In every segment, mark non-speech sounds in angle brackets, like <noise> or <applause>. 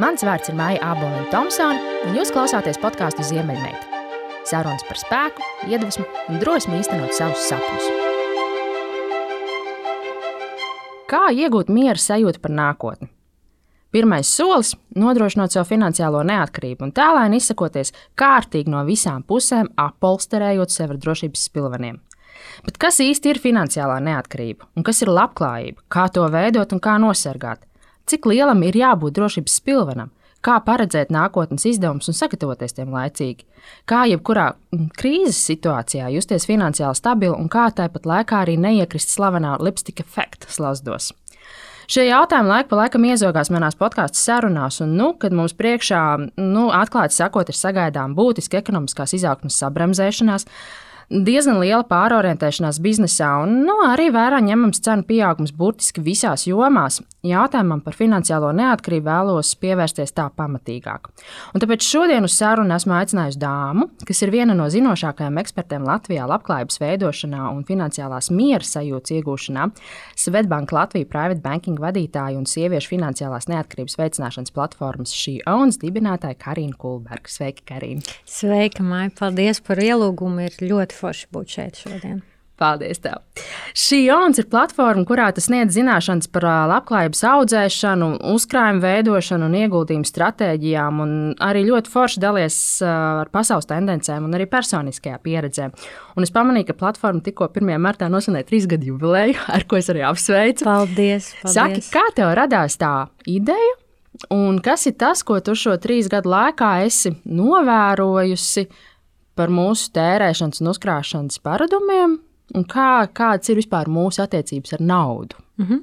Mans vārds ir Maija Aboliņa Thompsone, un jūs klausāties podkāstu Ziemeļmeita. Sarunas par spēku, iedvesmu un drosmi īstenot savus sapņus. Kā iegūt mieru sajūtu par nākotni? Pirmais solis - nodrošinot savu finansiālo neatkarību un tēlēni izsakoties kārtīgi no visām pusēm, apolsterējot sevi ar drošības spilveniem. Bet kas īsti ir finansiālā neatkarība un kas ir labklājība, kā to veidot un kā nosargāt? Cik lielam ir jābūt drošības spilvenam, kā paredzēt nākotnes izdevumus un sagatavoties tiem laicīgi, kā jebkurā mm, krīzes situācijā justies finansiāli stabili un kā tāpat laikā arī neiekrist slavenā lipstika efekta slazdos. Šie jautājumi laika pa laikam iezogās manās podkāstu sarunās, un, nu, kad mums priekšā, nu, atklāti sakot, ir sagaidām būtiska ekonomiskās izaugsmas sabremzēšanās, diezgan liela pārorientēšanās biznesā un nu, arī vērā ņemams cenu pieaugums burtiski visās jomās. Jautājumam par finansiālo neatkarību vēlos pievērsties tā pamatīgāk. Un tāpēc šodien uz sarunu esmu aicinājusi dāmu, kas ir viena no zinošākajām ekspertēm Latvijā labklājības veidošanā un finansiālās miera sajūtas iegūšanā, Svetbank Latvija Private Banking vadītāja un sieviešu finansiālās neatkarības veicināšanas platformas šī ONS dibinātāja Karina Kulberga. Sveika, Karina! Sveika, Maija! Paldies par ielūgumu! Ir ļoti forši būt šeit šodien. Paldies! Tev. Šī jauns ir platforma, kurā tas sniedz zināšanas par labklājības audzēšanu, uzkrājumu veidošanu un ieguldījumu stratēģijām, un arī ļoti forši dalies ar pasaules tendencēm un arī personiskajā pieredzē. Un es pamanīju, ka platforma tikko 1. martā nosvinēja trīs gadu jubileju, <laughs> ar ko es arī apsveicu. Paldies! paldies. Saki, kā tev radās tā ideja? Un kas ir tas, ko tu šo trīs gadu laikā esi novērojusi? par mūsu tērēšanas un uzkrāšanas paradumiem, un kā, kādas ir vispār mūsu attiecības ar naudu. Mm -hmm.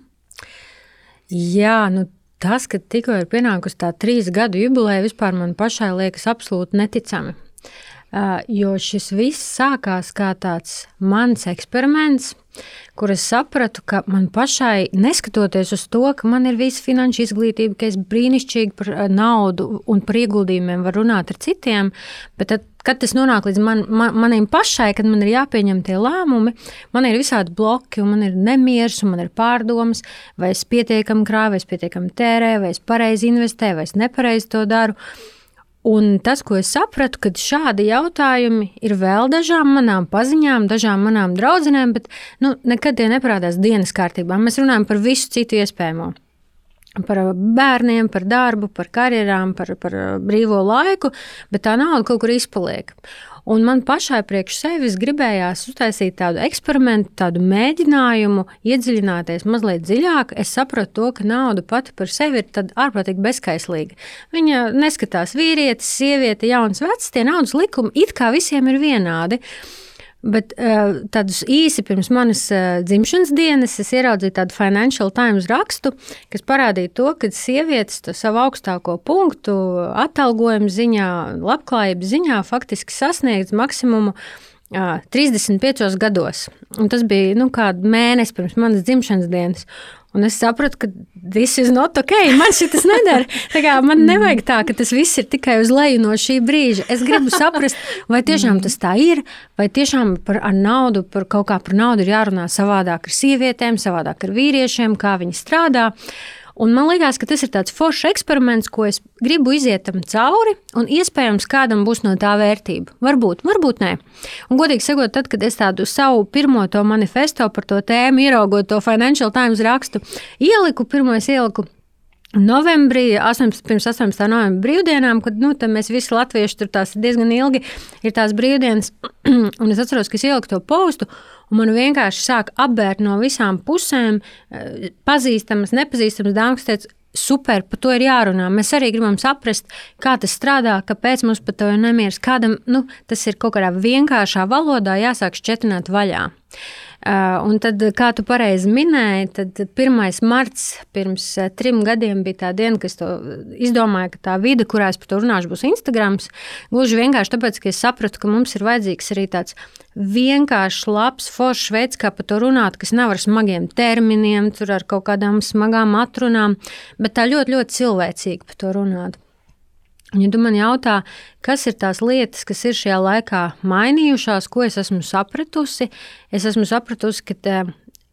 Jā, nu tas, ka tikko ir pienākusi tā trīs gadu jubileja, vispār man pašai liekas absolūti neticami. Uh, jo šis viss sākās kā tāds mans eksperiments, kur es sapratu, ka man pašai, neskatoties uz to, ka man ir visa finanšu izglītība, ka es brīnišķīgi par naudu un par ieguldījumiem varu runāt ar citiem, bet tad kad tas nonāk līdz man, man, manim pašai, kad man ir jāpieņem tie lēmumi, man ir visādi bloki, un man ir nemieris, un man ir pārdomas, vai es pietiekami krāju, vai es pietiekami tērēju, vai es pareizi investēju, vai es nepareizi to daru. Un tas, ko es sapratu, ka šādi jautājumi ir vēl dažām manām paziņām, dažām manām draudzenēm, bet nu, nekad tie neparādās dienas kārtībā. Mēs runājam par visu citu iespējamo par bērniem, par darbu, par karjerām, par, par brīvo laiku, bet tā nauda kaut kur izpaliek. Un man pašai priekš sevis gribējās uztaisīt tādu eksperimentu, tādu mēģinājumu, iedziļināties mazliet dziļāk. Es sapratu to, ka nauda pati par sevi ir ārprātīgi bezskaislīga. Viņa neskatās vīrietis, sieviete, jauns, vecs, tie naudas likumi it kā visiem ir vienādi. Uh, Bet uh, tādus īsi pirms manas uh, dzimšanas dienas es ieraudzīju tādu Financial Times rakstu, kas parādīja to, ka sievietes to savu augstāko punktu atalgojuma ziņā, labklājības ziņā faktiski sasniedz maksimumu uh, 35 gados. Un tas bija nu, mēnesis pirms manas dzimšanas dienas. Un es sapratu, ka tas ir not ok. Man šis nedara. Man nevajag tā, ka tas viss ir tikai uz leju no šī brīža. Es gribu saprast, vai tiešām tas tā ir, vai tiešām par naudu, par kaut kā par naudu ir jārunā savādāk ar sievietēm, savādāk ar vīriešiem, kā viņi strādā. Un man liekas, ka tas ir tāds foršs eksperiments, ko es gribu iziet tam cauri, un iespējams, kādam būs no tā vērtība. Varbūt, varbūt nē. Un, godīgi sakot, tad, kad es tādu savu pirmo to manifesto par to tēmu, ieraugot to Financial Times rakstu, ieliku, pirmo es ieliku Novembrī, 18, pirms 18. novembra brīvdienām, kad nu, mēs visi latvieši tur diezgan ilgi ir tās brīvdienas, <clears throat> un es atceros, ka es ieliku to postu, un man vienkārši sāk apbērt no visām pusēm eh, pazīstamas, nepazīstamas dāmas, kas teica, super, par to ir jārunā. Mēs arī gribam saprast, kā tas strādā, kāpēc mums par to ir nemieris. Kādam nu, tas ir kaut kādā vienkāršā valodā jāsāk šķietināt vaļā. Uh, un tad, kā tu pareizi minēji, tad 1. marts pirms uh, trim gadiem bija tā diena, kad es to izdomāju, ka tā vide, kurā es par to runāšu, būs Instagram. Gluži vienkārši tāpēc, ka es sapratu, ka mums ir vajadzīgs arī tāds vienkāršs, labs, foršs veids, kā par to runāt, kas nav ar smagiem terminiem, ar kaut kādām smagām atrunām, bet tā ļoti, ļoti cilvēcīgi par to runāt. Un, ja tu man jautā, kas ir tās lietas, kas ir šajā laikā mainījušās, ko es esmu sapratusi, es esmu sapratusi, ka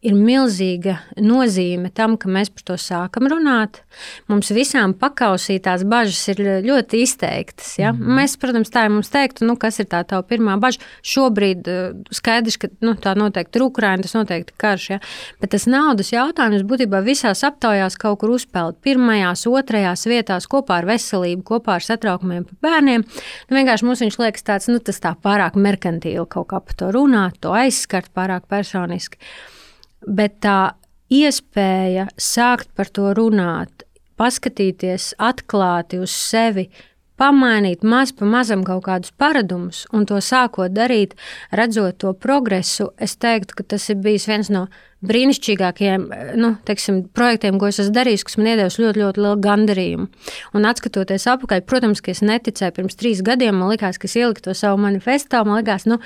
ir milzīga nozīme tam, ka mēs par to sākam runāt. Mums visām pakausītās bažas ir ļoti izteiktas. Ja? Mm. Mēs, protams, tā ir mums teiktu, nu, kas ir tā tā pirmā bažas. Šobrīd uh, skaidrs, ka nu, tā noteikti ir Ukraina, tas noteikti ir karš. Ja? Bet tas naudas jautājums būtībā visās aptaujās kaut kur uzpeld. Pirmajās, otrajās vietās kopā ar veselību, kopā ar satraukumiem par bērniem. Nu, vienkārši mums viņš liekas tāds, nu, tas tā pārāk merkantīli kaut kā par to runāt, to aizskart pārāk personiski bet tā iespēja sākt par to runāt, paskatīties atklāti uz sevi, pamainīt maz pa mazam kaut kādus paradumus un to sākot darīt, redzot to progresu, es teiktu, ka tas ir bijis viens no brīnišķīgākajiem nu, teiksim, projektiem, ko es esmu darījis, kas man iedevis ļoti, ļoti lielu gandarījumu. Un atskatoties atpakaļ, protams, ka es neticēju pirms trīs gadiem, man liekas, ka es ieliku to savu manifestā, man liekas, nu,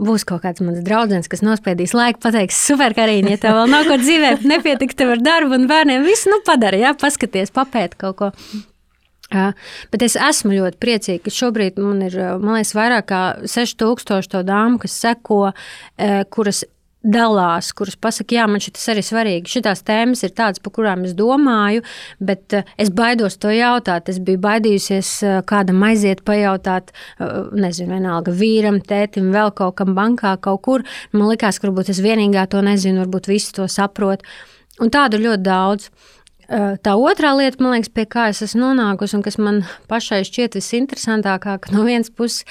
būs kaut kāds mans draugs, kas nospiedīs laiku, pateiks, super, Karīna, ja tev vēl nav ko dzīvē, nepietika tev ar darbu un bērniem, visu nu padara, jā, paskaties, papēt kaut ko. Bet es esmu ļoti priecīga, ka šobrīd man ir man liekas, vairāk nekā 6000 to dāmu, kas seko, uh, kuras dalās, kuras pasakā, jā, man šis arī svarīgi. Šīs tēmas ir tādas, par kurām es domāju, bet uh, es baidos to jautāt. Es biju baidījusies kādam aiziet, pajautāt, nezinu, vienalga vīram, tētim, vēl kaut kam bankā, kaut kur. Man liekas, ka varbūt es vienīgā to nezinu, varbūt visi to saprot. Un tādu ļoti daudz. Tā otrā lieta, man liekas, pie kā es esmu nonākusi un kas man pašai šķiet visinteresantākā, ka no vienas puses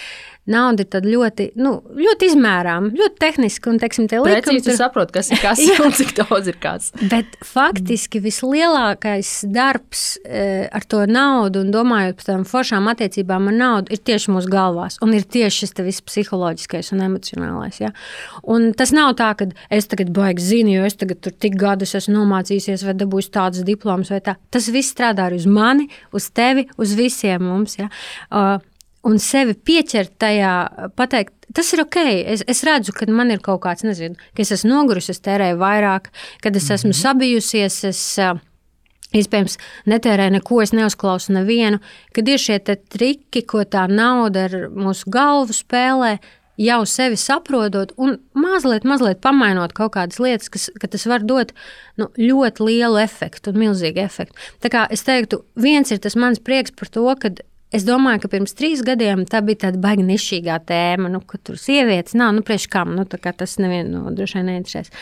nauda ir ļoti, nu, ļoti izmērāma, ļoti tehniska. Un, teiksim, tie likumi tur saprot, kas ir <laughs> kas un cik daudz ir kāds. Bet faktiski vislielākais darbs e, ar to naudu un domājot par tām foršām attiecībām ar naudu ir tieši mūsu galvās. Un ir tieši šis viss psiholoģiskais un emocionālais. Ja? Un tas nav tā, ka es tagad baigi zinu, jo es tagad tur tik gadus esmu nomācījusies vai dabūjis tādas diplomas vai tā. Tas viss strādā arī uz mani, uz tevi, uz visiem mums. Ja? Uh, un sevi pieķert tajā, pateikt, tas ir ok. Es, es redzu, ka man ir kaut kāds, nezinu, ka es esmu nogurusi, es tērēju vairāk, kad es esmu mhm. sabijusies. Es, Iespējams, netērēju neko, es neuzklausu nevienu, kad ir šie triki, ko tā nauda ar mūsu galvu spēlē, jau sevi saprotot un mazliet, mazliet pamainot kaut kādas lietas, kas, ka tas var dot nu, ļoti lielu efektu un milzīgu efektu. Tā kā es teiktu, viens ir tas mans prieks par to, ka Es domāju, ka pirms trīs gadiem tā bija tāda baigta nišķīgā tēma, nu, ka tur sievietes nav, nu, priekš kam, nu, tas nevienu nu, droši vien neinteresēs.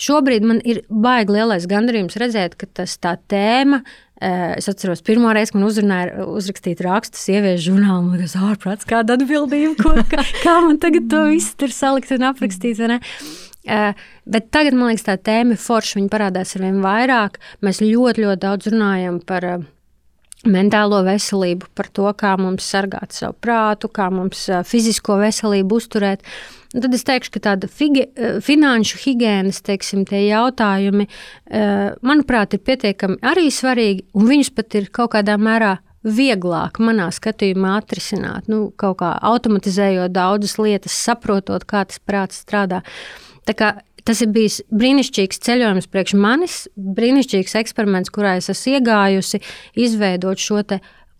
Šobrīd man ir baigi lielais gandarījums redzēt, ka tas tā tēma. Eh, es atceros, pirmo reizi, kad man uzrunāja, uzrakstīt rakstu sieviešu žurnālā, man liekas, ārprāts, kāda atbildība, ko, kā, <laughs> kā man tagad to visu tur salikt un aprakstīt. Uh, bet tagad man liekas, tā tēma ir forša. Viņa parādās ar vien vairāk. Mēs ļoti, ļoti daudz runājam par uh, mentālo veselību, par to, kā mums sargāt savu prātu, kā mums fizisko veselību uzturēt. Un tad es teikšu, ka tāda fige, finanšu higiēnas teiksim, jautājumi, manuprāt, ir pietiekami arī svarīgi, un viņus pat ir kaut kādā mērā vieglāk manā skatījumā atrisināt, nu, kaut kā automatizējot daudzas lietas, saprotot, kā tas prāts strādā. Tā kā Tas ir bijis brīnišķīgs ceļojums priekš manis, brīnišķīgs eksperiments, kurā es esmu iegājusi, izveidot šo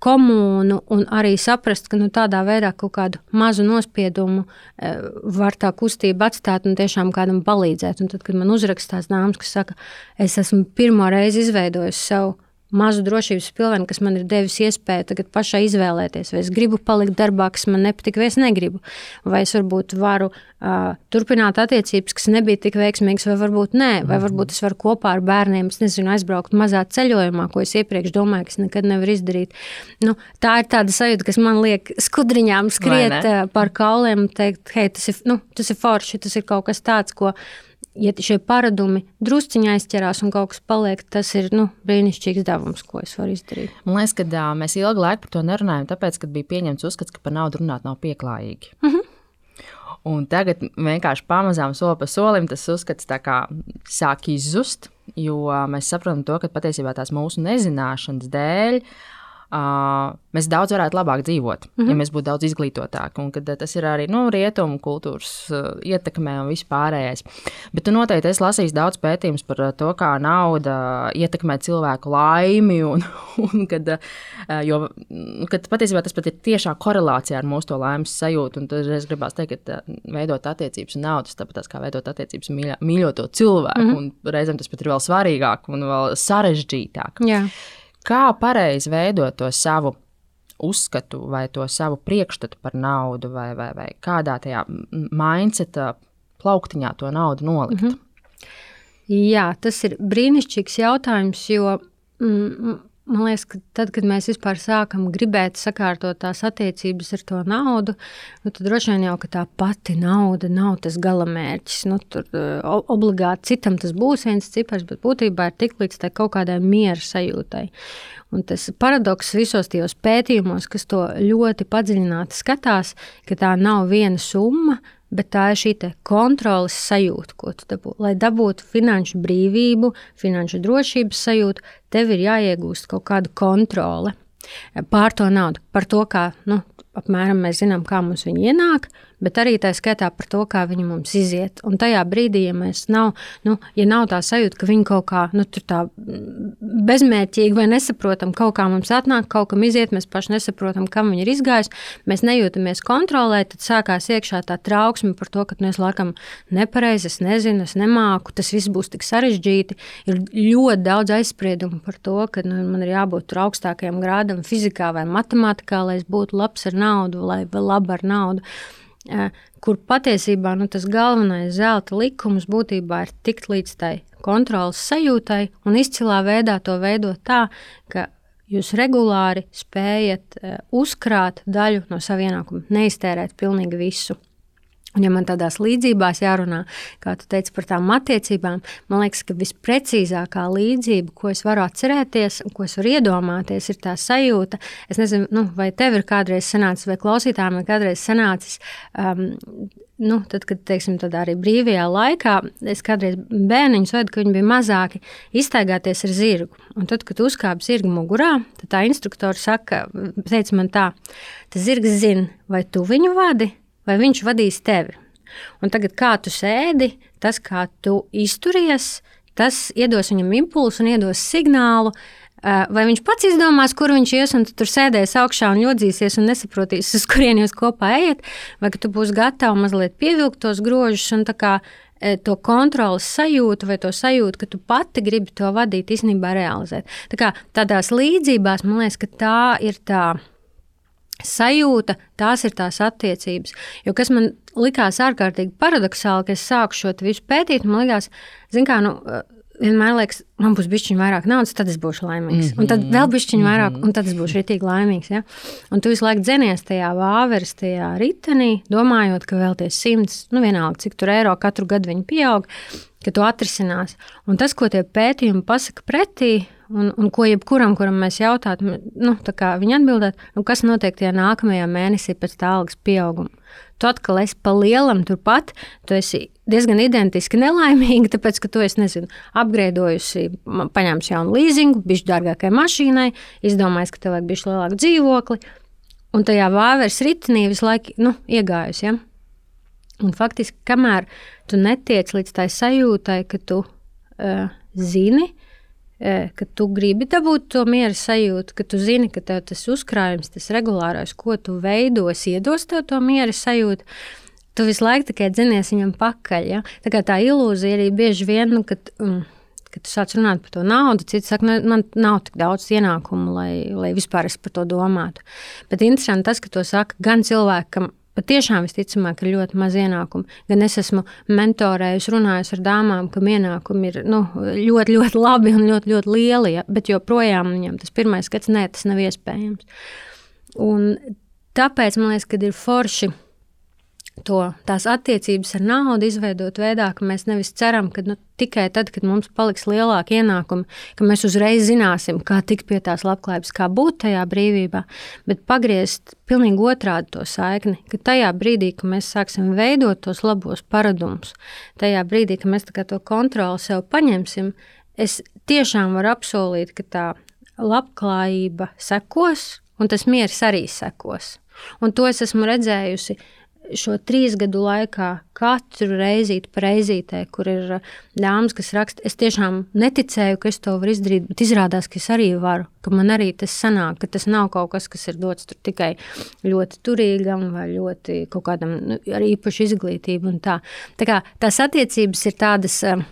komunu un arī saprast, ka nu, tādā veidā kaut kādu mazu nospiedumu e, var tā kustība atstāt un tiešām kādam palīdzēt. Un tad, kad man uzrakstās dāmas, kas saka, es esmu pirmo reizi izveidojis savu mazu drošības pilvenu, kas man ir devis iespēju tagad pašai izvēlēties, vai es gribu palikt darbā, kas man nepatīk, vai es negribu. Vai es varbūt varu uh, turpināt attiecības, kas nebija tik veiksmīgas, vai varbūt nē, vai mhm. varbūt es varu kopā ar bērniem, es nezinu, aizbraukt mazā ceļojumā, ko es iepriekš domāju, ka es nekad nevaru izdarīt. Nu, tā ir tāda sajūta, kas man liek skudriņām skriet par kauliem un teikt, hei, tas ir, nu, tas ir forši, tas ir kaut kas tāds, ko ja šie paradumi drusciņā aizķerās un kaut kas paliek, tas ir nu, brīnišķīgs devums, ko es varu izdarīt. Man liekas, ka uh, mēs ilgu laiku par to nerunājam, tāpēc, ka bija pieņemts uzskats, ka par naudu runāt nav pieklājīgi. Mm -hmm. Un tagad vienkārši pamazām soli pa solim tas uzskats sāk izzust, jo mēs saprotam to, ka patiesībā tās mūsu nezināšanas dēļ uh, mēs daudz varētu labāk dzīvot, mm -hmm. ja mēs būtu daudz izglītotāki. Un kad, tas ir arī nu, rietumu kultūras uh, ietekmē un vispārējais. Bet tu noteikti esi lasījis daudz pētījumus par to, kā nauda ietekmē cilvēku laimi. Un, <laughs> un kad, uh, jo, kad patiesībā tas pat ir tiešā korelācijā ar mūsu laimes sajūtu. Un tad es gribētu teikt, ka veidot attiecības naudas, tāpat kā veidot attiecības mīļo, mīļoto cilvēku. Mm -hmm. Un reizēm tas pat ir vēl svarīgāk un vēl sarežģītāk. Jā. Kā pareizi veidot to savu uzskatu vai to savu priekšstatu par naudu, vai, vai, vai kādā tajā mindsetā plauktiņā to naudu nolikt? Mm -hmm. Jā, tas ir brīnišķīgs jautājums, jo mm, Man liekas, ka tad, kad mēs vispār sākam gribēt sakārtot tās attiecības ar to naudu, nu, tad droši vien jau tā pati nauda nav tas galamērķis. Nu, tur obligāti citam tas būs viens cipars, bet būtībā ir tik līdz kaut kādai miera sajūtai. Un tas paradoks visos tajos pētījumos, kas to ļoti padziļināti skatās, ka tā nav viena summa, bet tā ir šī kontrolas sajūta, ko tu dabū. Lai dabūtu finanšu brīvību, finanšu drošības sajūtu, tev ir jāiegūst kaut kāda kontrole pār to naudu, par to, kā nu, apmēram mēs zinām, kā mums viņi ienāk, bet arī tā skaitā par to, kā viņi mums iziet. Un tajā brīdī, ja mēs nav, nu, ja nav tā sajūta, ka viņi kaut kā nu, tā bezmērķīgi vai nesaprotam, kaut kā mums atnāk, kaut kam iziet, mēs paši nesaprotam, kam viņi ir izgājuši, mēs nejūtamies kontrolē, tad sākās iekšā tā trauksme par to, ka nu, es laikam nepareizi, es nezinu, es nemāku, tas viss būs tik sarežģīti. Ir ļoti daudz aizspriedumu par to, ka nu, man ir jābūt augstākajam grādam fizikā vai matemātikā, lai es būtu labs ar naudu, lai vēl labi ar naudu kur patiesībā nu, tas galvenais zelta likums būtībā ir tikt līdz tai kontrolas sajūtai un izcilā veidā to veidot tā, ka jūs regulāri spējat uzkrāt daļu no sava ienākuma, neiztērēt pilnīgi visu. Un, ja man tādās līdzībās jārunā, kā tu teici par tām attiecībām, man liekas, ka visprecīzākā līdzība, ko es varu atcerēties, ko es varu iedomāties, ir tā sajūta. Es nezinu, nu, vai tev ir kādreiz sanācis, vai klausītājiem ir kādreiz sanācis. Um, Nu, tad, kad teiksim, arī brīvajā laikā es kādreiz bērniņus veidu, ka viņi bija mazāki, iztaigāties ar zirgu. Un tad, kad uzkāpa zirga mugurā, tad tā instruktore saka, teica man tā, tas zirgs zina, vai tu viņu vadi, vai viņš vadīs tevi. Un tagad, kā tu sēdi, tas, kā tu izturies, tas iedos viņam impulsu un iedos signālu. Eh, vai viņš pats izdomās, kur viņš ies, un tu tur sēdēs augšā un jodzīsies un nesaprotīs, <laughs> uz kurien jūs kopā ejat, vai ka tu būsi gatavs mazliet pievilkt tos grožus un kā, eh, to kontrolas sajūtu, vai to sajūtu, ka tu pati gribi to vadīt, īstenībā realizēt. Tā kā tādās līdzībās man liekas, ka tā ir tā sajūta, tās ir tās attiecības. Jo kas man likās ārkārtīgi paradoxāli, ka es sāku šo visu pētīt, man liekas, kā, nu, vienmēr liekas, man būs bišķiņš vairāk naudas, tad es būšu laimīgs. Mm -hmm. Un tad vēl bišķiņš vairāk, un tad es būšu rītīgi laimīgs. Ja? Un tu visu laiku dzenies tajā vāveres, tajā ritenī, domājot, ka vēl tie simts, nu vienalga, cik tur eiro katru gadu viņi pieaug, ka tu atrisinās. Un tas, ko tie pētījumi pasaka pretī, Un, un ko jebkuram, kuram mēs jautātu, nu, viņi atbildētu, nu, kas notiek tajā nākamajā mēnesī pēc tā algas pieauguma. Tu atkal esi pa lielam turpat, tu esi diezgan identiski nelaimīga, tāpēc, ka tu esi, nezinu, apgraidojusi, paņēmusi jaunu līzingu, bišķi dārgākai mašīnai, izdomājis, ka tev vajag bišķi lielāku dzīvokli, un tajā vāveres ritenī visu laiku nu, iegājusi. Ja? Un faktiski, kamēr tu netiec līdz tai sajūtai, ka tu uh, zini, ka tu gribi dabūt to miera sajūtu, ka tu zini, ka tev tas uzkrājums, tas regulārais, ko tu veidosi, iedos tev to miera sajūtu. Tu visu laiku tikai dzinies viņam pakaļ. Ja? Tā, tā ilūzija arī bieži vien, nu, kad, um, kad tu sāc runāt par to naudu, cits saka, nu, man nav tik daudz ienākumu, lai, lai vispār es par to domātu. Bet interesanti tas, ka to saka gan cilvēkam, Patiešām visticamāk, ir ļoti maz ienākumu. Gan es esmu mentorējusi, runājusi ar dāmām, kam ienākumi ir nu, ļoti, ļoti labi un ļoti, ļoti lieli, ja, bet joprojām viņam tas pirmais skats, nē, tas nav iespējams. Un tāpēc man liekas, ka ir forši to tās attiecības ar naudu izveidot veidā, ka mēs nevis ceram, ka nu, tikai tad, kad mums paliks lielāka ienākuma, ka mēs uzreiz zināsim, kā tikt pie tās labklājības, kā būt tajā brīvībā, bet pagriezt pilnīgi otrādi to saikni, ka tajā brīdī, kad mēs sāksim veidot tos labos paradumus, tajā brīdī, kad mēs to kontroli sev paņemsim, es tiešām varu apsolīt, ka tā labklājība sekos, un tas miers arī sekos. Un to es esmu redzējusi šo trīs gadu laikā, katru reizi reizītē, kur ir dāmas, kas raksta, es tiešām neticēju, ka es to varu izdarīt, bet izrādās, ka es arī varu, ka man arī tas sanāk, ka tas nav kaut kas, kas ir dots tikai ļoti turīgam vai ļoti kaut kādam nu, ar īpašu izglītību. Tā. tā kā tās attiecības ir tādas. Uh,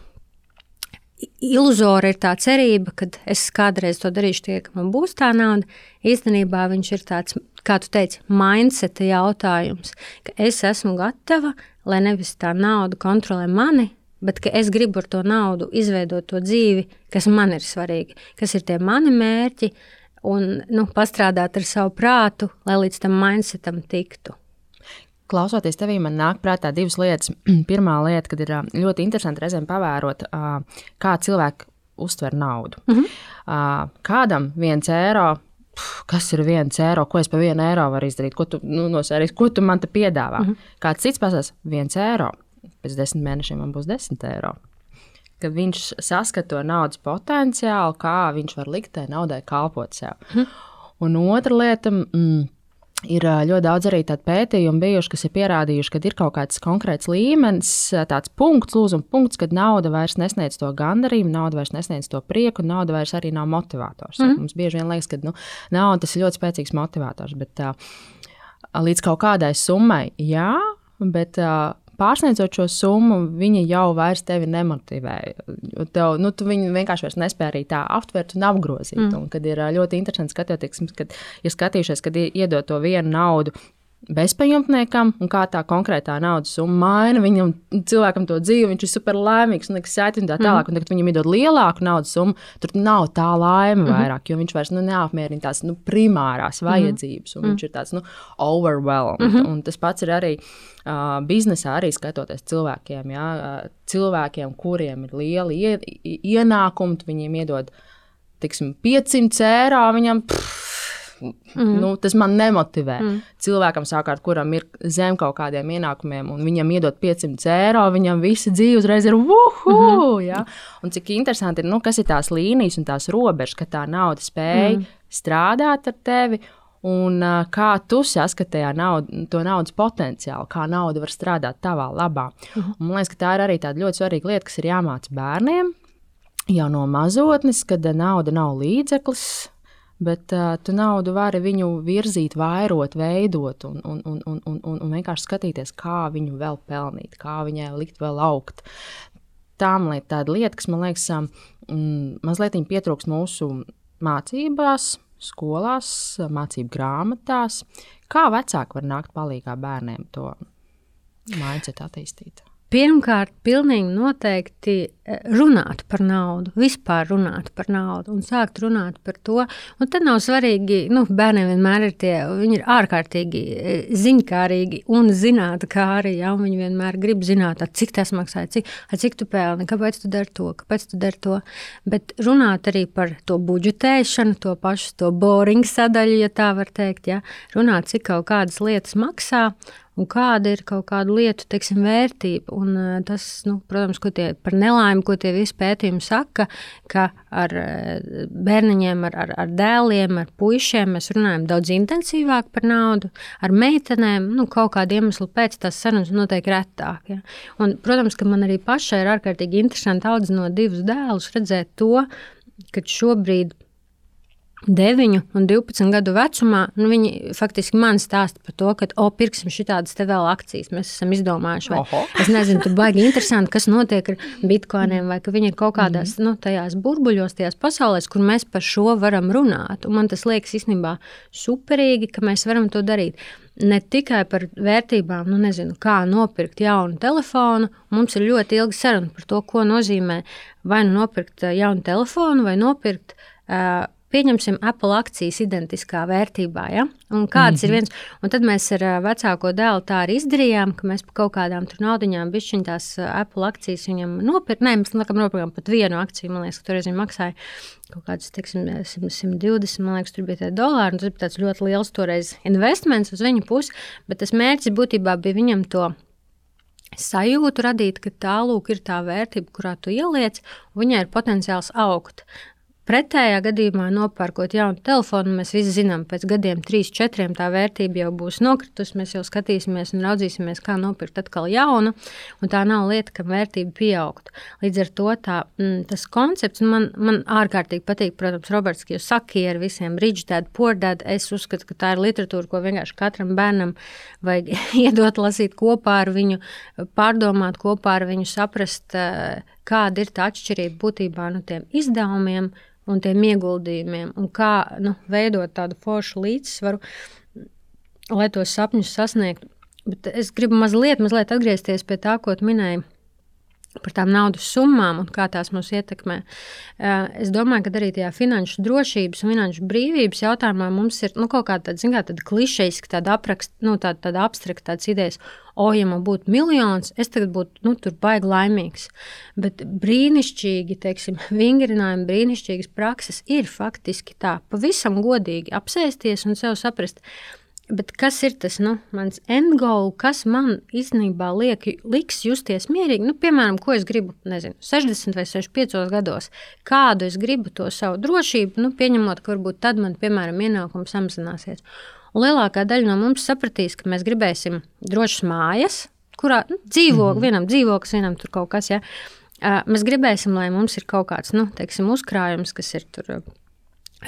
iluzora ir tā cerība, ka es kādreiz to darīšu, tie, ka man būs tā nauda. Īstenībā viņš ir tāds kā tu teici, mindset jautājums, ka es esmu gatava, lai nevis tā nauda kontrolē mani, bet ka es gribu ar to naudu izveidot to dzīvi, kas man ir svarīgi, kas ir tie mani mērķi, un nu, pastrādāt ar savu prātu, lai līdz tam mindsetam tiktu. Klausoties tevī, man nāk prātā divas lietas. <clears throat> Pirmā lieta, kad ir ļoti interesanti reizēm pavērot, kā cilvēki uztver naudu. Mm -hmm. Kādam viens eiro kas ir viens eiro, ko es par vienu eiro varu izdarīt, ko tu, nu, no sērijas, ko tu man te piedāvā. Mm -hmm. Kāds cits pasakās, viens eiro, pēc desmit mēnešiem man būs desmit eiro. Kad viņš saskata to naudas potenciālu, kā viņš var likt tai naudai kalpot sev. Mm -hmm. Un otra lieta. Mm, Ir ļoti daudz arī tādu pētījumu bijuši, kas ir pierādījuši, ka ir kaut kāds konkrēts līmenis, tāds punkts, lūzuma punkts, kad nauda vairs nesniedz to gandarījumu, nauda vairs nesniedz to prieku, nauda vairs arī nav motivators. Mm. Mums bieži vien liekas, ka nu, nauda tas ir ļoti spēcīgs motivators, bet uh, līdz kaut kādai summai, jā, bet uh, pārsniedzot šo summu, viņa jau vairs tevi nemotivē. Tev, nu, tu viņu vienkārši nespēji arī tā aptvert un apgrozīt. Mm. Un, kad ir ļoti interesanti skatoties, kad ir skatījušies, kad iedod to vienu naudu bezpajumtniekam, un kā tā konkrētā naudas summa maina viņam, cilvēkam to dzīvi, viņš ir super laimīgs un excited un tā tālāk. Mm. Un, kad viņam iedod lielāku naudas summu, tur nav tā laime mm. vairāk, jo viņš vairs nu, neapmierina tās nu, primārās mhm. vajadzības, un mm. viņš ir tāds nu, overwhelmed. Mm -hmm. Un tas pats ir arī uh, biznesā, arī skatoties cilvēkiem, ja, uh, cilvēkiem, kuriem ir lieli ie, ienākumi, viņiem iedod tiksim, 500 eiro, viņam. Pff, Mm. Nu, tas man nemotivē. Mm. Cilvēkam, savukārt, kuram ir zem kaut kādiem ienākumiem, un viņam iedod 500 eiro, viņam visa dzīve uzreiz ir uhu! Mm -hmm. ja? Un cik interesanti ir, nu, kas ir tās līnijas un tās robežas, ka tā nauda spēj mm. strādāt ar tevi. Un uh, kā tu saskatīji naudu, to naudas potenciālu, kā nauda var strādāt tavā labā. Mm -hmm. Un, man liekas, ka tā ir arī tāda ļoti svarīga lieta, kas ir jāmāca bērniem jau no mazotnes, kad nauda nav līdzeklis bet uh, tu naudu vari viņu virzīt, vairot, veidot un, un, un, un, un, un, vienkārši skatīties, kā viņu vēl pelnīt, kā viņai likt vēl augt. Tā ir tāda lieta, kas man liekas, um, mazliet pietrūks mūsu mācībās, skolās, mācību grāmatās. Kā vecāki var nākt palīdzīgā bērniem to mācīt, attīstīt? Pirmkārt, pilnīgi noteikti eh, runāt par naudu, vispār runāt par naudu un sākt runāt par to. Un tad nav svarīgi, nu, bērniem vienmēr ir tie, viņi ir ārkārtīgi eh, ziņkārīgi un arī, ja viņi vienmēr grib zināt, cik tas maksā, cik, cik tu pelni, kāpēc tu dari to, kāpēc tu dari to. Bet runāt arī par to budžetēšanu, to pašu, to boring sadaļu, ja tā var teikt, ja? runāt, cik kaut kādas lietas maksā un kāda ir kaut kāda lietu teiksim, vērtība. Un, eh, tas, nu, protams, tie, par nelaimi, ko tie visi pētījumi saka, ka ar eh, bērniņiem, ar, ar, ar dēliem, ar puišiem mēs runājam daudz intensīvāk par naudu. Ar meitenēm nu, kaut kāda iemesla pēc tās sarunas notiek retāk. Ja? Un, protams, ka man arī pašai ir ārkārtīgi interesanti audzinot divus dēlus, redzēt to, ka šobrīd 9 un 12 gadu vecumā, nu, viņi faktiski man stāsta par to, ka, o, pirksim šādas te vēl akcijas, mēs esam izdomājuši. Vai, es nezinu, tur baigi interesanti, kas notiek ar bitkoiniem, vai ka viņi ir kaut kādās, mm -hmm. nu, tajās burbuļos, tajās pasaulēs, kur mēs par šo varam runāt. Un man tas liekas īstenībā superīgi, ka mēs varam to darīt. Ne tikai par vērtībām, nu, nezinu, kā nopirkt jaunu telefonu. Mums ir ļoti ilga saruna par to, ko nozīmē vai nu nopirkt jaunu telefonu, vai nopirkt uh, pieņemsim Apple akcijas identiskā vērtībā. Ja? Un kāds mm -hmm. ir mhm. viens, un tad mēs ar vecāko dēlu tā arī izdarījām, ka mēs par kaut kādām tur naudiņām bišķiņ tās Apple akcijas viņam nopirkt. Nē, mēs laikam nopirkām pat vienu akciju, man liekas, ka toreiz viņi maksāja kaut kādus, teiksim, 120, man liekas, tur bija tie dolāri, tas bija tāds ļoti liels toreiz investments uz viņu pusi, bet tas mērķis būtībā bija viņam to sajūtu radīt, ka tālūk ir tā vērtība, kurā tu ieliec, un viņai ir potenciāls augt. Pretējā gadījumā, nopērkot jaunu telefonu, mēs visi zinām, pēc gadiem, trīs, četriem tā vērtība jau būs nokritusi. Mēs jau skatīsimies un raudzīsimies, kā nopirkt atkal jaunu, un tā nav lieta, ka vērtība pieaugtu. Līdz ar to tā, m, mm, tas koncepts man, man ārkārtīgi patīk. Protams, Roberts, ka jūs saki ar visiem poor dad, es uzskatu, ka tā ir literatūra, ko vienkārši katram bērnam vajag <laughs> iedot lasīt kopā ar viņu, pārdomāt kopā ar viņu, saprast, eh, kāda ir tā atšķirība būtībā no tiem izdevumiem un tiem ieguldījumiem, un kā nu, veidot tādu foršu līdzsvaru, lai tos sapņus sasniegtu. Bet es gribu mazliet, mazliet atgriezties pie tā, ko minēji par tām naudas summām un kā tās mūs ietekmē. Es domāju, ka arī tajā finanšu drošības un finanšu brīvības jautājumā mums ir nu, kaut kāda tāda klišejiska, tāda, aprakst, nu, tāda, tāda abstrakta idejas. O, ja man būtu miljons, es tagad būtu nu, baigi laimīgs. Bet brīnišķīgi, teiksim, <laughs> vingrinājumi, brīnišķīgas prakses ir faktiski tā, pavisam godīgi apsēsties un sev saprast, Bet kas ir tas nu, mans endgoal, kas man īstenībā liek, liks justies mierīgi? Nu, piemēram, ko es gribu, nezinu, 60 vai 65 gados, kādu es gribu to savu drošību, nu, pieņemot, ka varbūt tad man, piemēram, ienākums samazināsies. Un lielākā daļa no mums sapratīs, ka mēs gribēsim drošas mājas, kurā nu, dzīvo, mm -hmm. vienam dzīvoklis, vienam tur kaut kas. Ja? Mēs gribēsim, lai mums ir kaut kāds nu, teiksim, uzkrājums, kas ir tur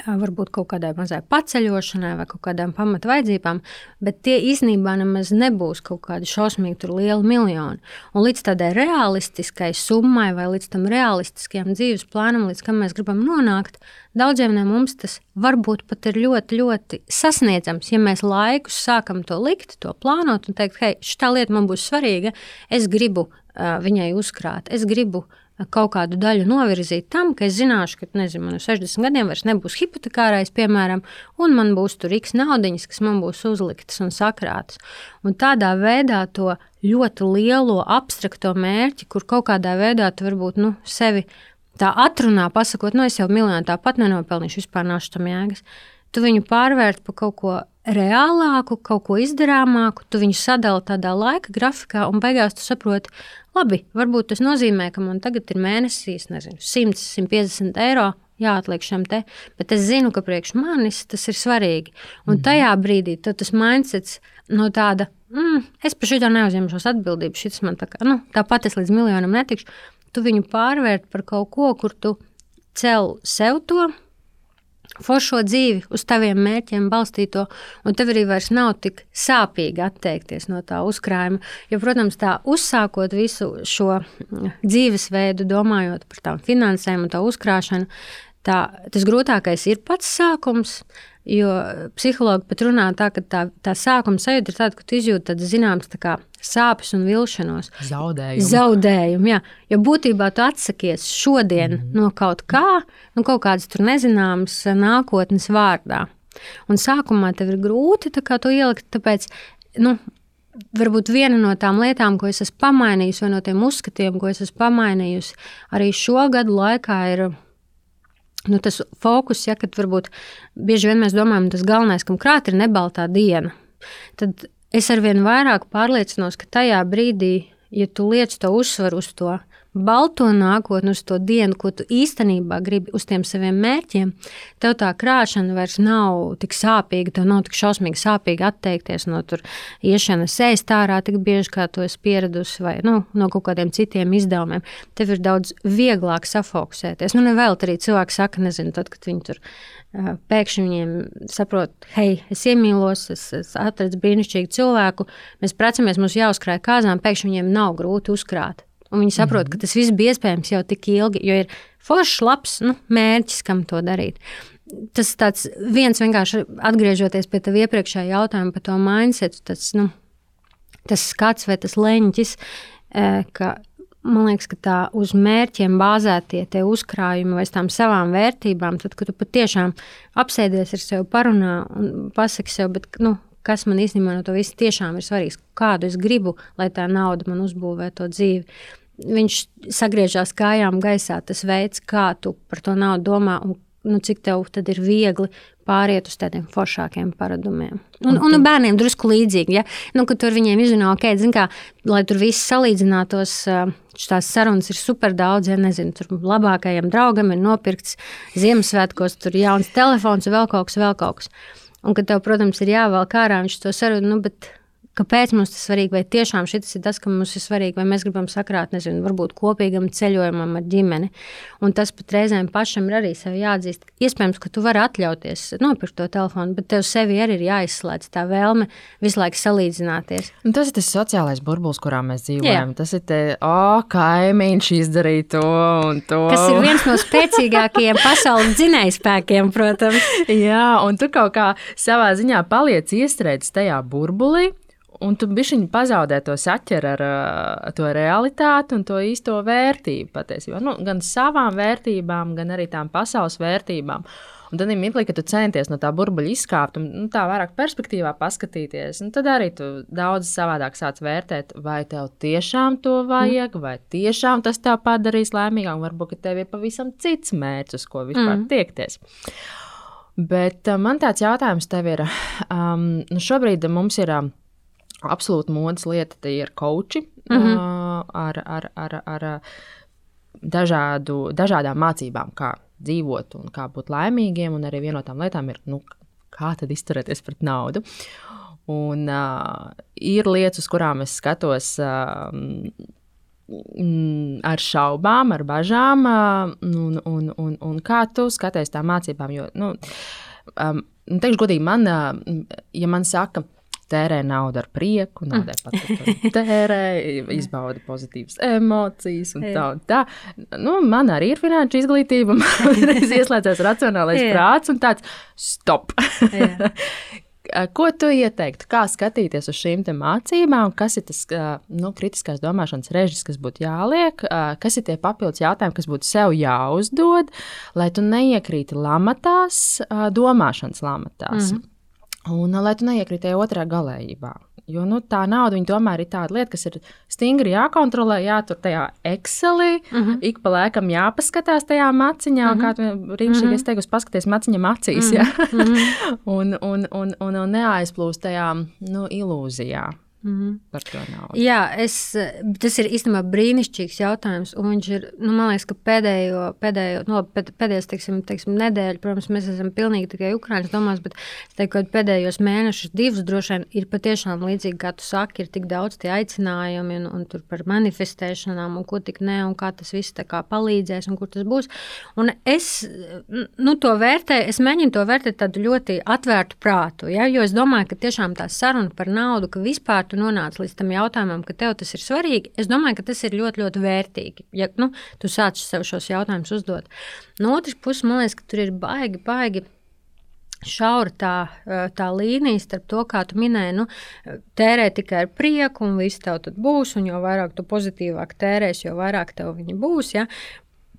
varbūt kaut kādai mazai paceļošanai vai kaut kādām pamatvaidzībām, bet tie īstenībā nemaz nebūs kaut kādi šausmīgi lieli miljoni. Un līdz tādai realistiskai summai vai līdz tam realistiskajam dzīves plānam, līdz kam mēs gribam nonākt, daudziem no mums tas varbūt pat ir ļoti, ļoti sasniedzams. Ja mēs laikus sākam to likt, to plānot un teikt, hei, šī lieta man būs svarīga, es gribu uh, viņai uzkrāt, es gribu uh, kaut kādu daļu novirzīt tam, ka es zināšu, ka nezinu, man 60 gadiem vairs nebūs hipotekārais, piemēram, un man būs tur x naudiņas, kas man būs uzliktas un sakrātas. Un tādā veidā to ļoti lielo abstrakto mērķi, kur kaut kādā veidā tu varbūt nu, sevi tā atrunā, pasakot, nu es jau miljonu tāpat nenopelnīšu, vispār nav tam jēgas. Tu viņu pārvērt par kaut ko reālāku, kaut ko izdarāmāku, tu viņu sadali tādā laika grafikā, un beigās tu saproti, Labi, varbūt tas nozīmē, ka man tagad ir mēnesīs nezinu, 100, 150 eiro jāatliek šam te, bet es zinu, ka priekš manis tas ir svarīgi. Un mhm. tajā brīdī tas mindsets no tāda, mm, es par šo neuzņemšos atbildību, šis man tā kā, nu, tāpat es līdz miljonam netikšu, tu viņu pārvērt par kaut ko, kur tu cel sev to foršo dzīvi, uz taviem mērķiem balstīto, un tev arī vairs nav tik sāpīgi atteikties no tā uzkrājuma. Jo, protams, tā uzsākot visu šo dzīvesveidu, domājot par tām finansēm un tā uzkrāšanu, tā, tas grūtākais ir pats sākums. Jo psihologi pat runā tā, ka tā, tā sākuma sajūta ir tāda, ka tu izjūti tādas zināmas tā sāpes un vilšanos. Zaudējumu. Zaudējumu, jā. Jo būtībā tu atsakies šodien mm. no kaut kā, no kaut kādas tur nezināmas nākotnes vārdā. Un sākumā tev ir grūti to ielikt, tāpēc, nu, varbūt viena no tām lietām, ko es esmu pamainījusi, vai no tiem uzskatiem, ko es esmu pamainījusi, arī šo gadu laikā ir nu, tas fokus, ja, kad varbūt bieži vien mēs domājam, tas galvenais, kam krāt ir nebaltā diena. Tad es arvien vairāk pārliecinos, ka tajā brīdī, ja tu liec to uzsvaru uz to, balto nākotni, uz to dienu, ko tu īstenībā gribi, uz tiem saviem mērķiem, tev tā krāšana vairs nav tik sāpīga, tev nav tik šausmīgi sāpīgi atteikties no tur iešanas ēst ārā tik bieži, kā to es pieradusi, vai nu, no kaut kādiem citiem izdevumiem. Tev ir daudz vieglāk safokusēties. Nu, nevēl arī cilvēki saka, nezinu, tad, kad viņi tur pēkšņi viņiem saprot, hei, es iemīlos, es, es atradu brīnišķīgu cilvēku, mēs precamies, mums jāuzkrāj kāzām, pēkšņi viņiem nav grūti uzkrāt. Un viņi saprot, ka tas viss bija iespējams jau tik ilgi, jo ir foršs, labs nu, mērķis, kam to darīt. Tas tāds viens vienkārši atgriežoties pie tā iepriekšējā jautājuma par to mindset, tas, nu, tas skats vai tas leņķis, ka man liekas, ka tā uz mērķiem bāzētie uzkrājumi vai tām savām vērtībām, tad, kad tu patiešām apsēdies ar sevi, parunā un pasaki sev, bet, nu, kas man īstenībā no to viss tiešām ir svarīgs, kādu es gribu, lai tā nauda man uzbūvē to dzīvi viņš sagriežās kājām gaisā. Tas veids, kā tu par to naudu domā un nu, cik tev ir viegli pāriet uz tādiem foršākiem paradumiem. Un, un, un bērniem drusku līdzīgi, ja? nu, tur viņiem izrunā, ok, kā, lai tur viss salīdzinātos, tās sarunas ir super daudz, ja nezinu, tur labākajam draugam ir nopirkts Ziemassvētkos, tur jauns telefons, vēl kaut kas, vēl kaut kas. Un ka tev, protams, ir jāvelk ārā viņš to sarunu, nu, bet Kāpēc mums tas ir svarīgi? Vai tiešām šis ir tas, kas mums ir svarīgi, vai mēs gribam sakrāt, nezinu, varbūt kopīgam ceļojumam ar ģimeni. Un tas pat reizēm pašam ir arī sev jāatzīst. Iespējams, ka tu vari atļauties nopirkt to telefonu, bet tev sevi arī ir jāizslēdz tā vēlme visu laiku salīdzināties. Un tas ir tas sociālais burbulis, kurā mēs dzīvojam. Jā. Tas ir te, oh, kaimiņš izdarīja to un to. Kas ir viens no spēcīgākajiem <laughs> pasaules dzinējspēkiem, protams. Jā, un tu kaut kā savā ziņā paliec iestrēdzis tajā burbulī un tu bišķiņi pazaudē to saķeru ar uh, to realitāti un to īsto vērtību patiesībā. Nu, gan savām vērtībām, gan arī tām pasaules vērtībām. Un tad ir mirklī, ka tu centies no tā burbuļa izkāpt un nu, tā vairāk perspektīvā paskatīties. Tad arī tu daudz savādāk sāc vērtēt, vai tev tiešām to vajag, mm. vai tiešām tas tev padarīs laimīgāku. Varbūt tev ir pavisam cits mērķis, uz ko vispār mm. tiekties. Bet man tāds jautājums tev ir, um, nu šobrīd mums ir. Um, absolūti modes lieta, tie ir koči mm -hmm. uh, ar, ar, ar, ar dažādu, dažādām mācībām, kā dzīvot un kā būt laimīgiem. Un arī viena no tām lietām ir, nu, kā tad izturēties pret naudu. Un uh, ir lietas, uz kurām es skatos. Uh, ar šaubām, ar bažām, un, un, un, un kā tu skaties tā mācībām. Jo, nu, um, teikšu, godīgi, man, ja man saka, tērē naudu ar prieku, naudai patīk tērē, <laughs> izbauda pozitīvas emocijas un tā un tā. Nu, man arī ir finanšu izglītība, <laughs> man reiz ieslēdzās racionālais prāts un tāds stop. <laughs> Ko tu ieteiktu, kā skatīties uz šīm mācībām, kas ir tas nu, kritiskās domāšanas režis, kas būtu jāliek, kas ir tie papildus jautājumi, kas būtu sev jāuzdod, lai tu neiekrīti lamatās, domāšanas lamatās. Mm -hmm. Un lai tu neiekritēji otrā galējībā. Jo nu, tā nauda tomēr ir tāda lieta, kas ir stingri jākontrolē, jātur tajā Excelī, uh mhm. -huh. ik pa laikam jāpaskatās tajā maciņā, uh -huh. kā Rīgas uh -huh. teikusi, paskaties maciņam acīs, uh -huh. ja? <laughs> uh -huh. un, un, un, un, un neaizplūst tajā nu, ilūzijā. Mm -hmm. par to naudu. Jā, es, tas ir īstenībā brīnišķīgs jautājums. Viņš ir, nu, man liekas, ka pēdējo, pēdējo nu, pēdējos, teiksim, teiksim, nedēļu, protams, mēs esam pilnīgi tikai Ukrāņas domās, bet teiktu, pēdējos mēnešus, divus droši vien ir patiešām līdzīgi, kā tu saki, ir tik daudz tie aicinājumi un, un tur par manifestēšanām un ko tik ne un kā tas viss tā kā palīdzēs un kur tas būs. Un es, nu, to vērtēju, es mēģinu to vērtēt tādu ļoti atvērtu prātu, ja, jo es domāju, ka tiešām tā saruna par naudu, ka vispār tu nonāc līdz tam jautājumam, ka tev tas ir svarīgi, es domāju, ka tas ir ļoti, ļoti vērtīgi. Ja nu, tu sāc sev šos jautājumus uzdot. No otras puses, man liekas, ka tur ir baigi, baigi šaura tā, tā līnija starp to, kā tu minēji, nu, tērē tikai ar prieku, un viss tev būs, un jo vairāk tu pozitīvāk tērēsi, jo vairāk tev viņi būs. Ja?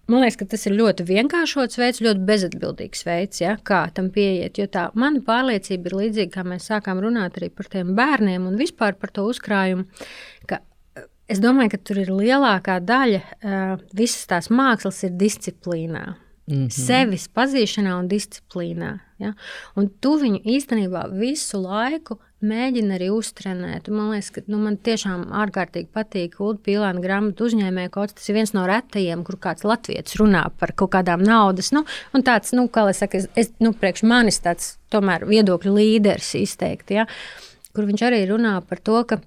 Man liekas, ka tas ir ļoti vienkāršots veids, ļoti bezatbildīgs veids, ja, kā tam pieiet. Jo tā mana pārliecība ir līdzīga, kā mēs sākām runāt arī par tiem bērniem un vispār par to uzkrājumu. Es domāju, ka tur ir lielākā daļa uh, visas tās mākslas ir disciplīnā. Mm -hmm. Sevis pazīšanā un disciplīnā. Ja? Un tu viņu īstenībā visu laiku mēģina arī uztrenēt. Man liekas, ka nu, man tiešām ārkārtīgi patīk Ulu Pīlāna grāmatu uzņēmēja kods. Tas ir viens no retajiem, kur kāds latviečs runā par kaut kādām naudas. Nu, un tāds, nu, kā lai saka, es, es nu, priekš manis tāds tomēr viedokļu līderis izteikti, ja, kur viņš arī runā par to, ka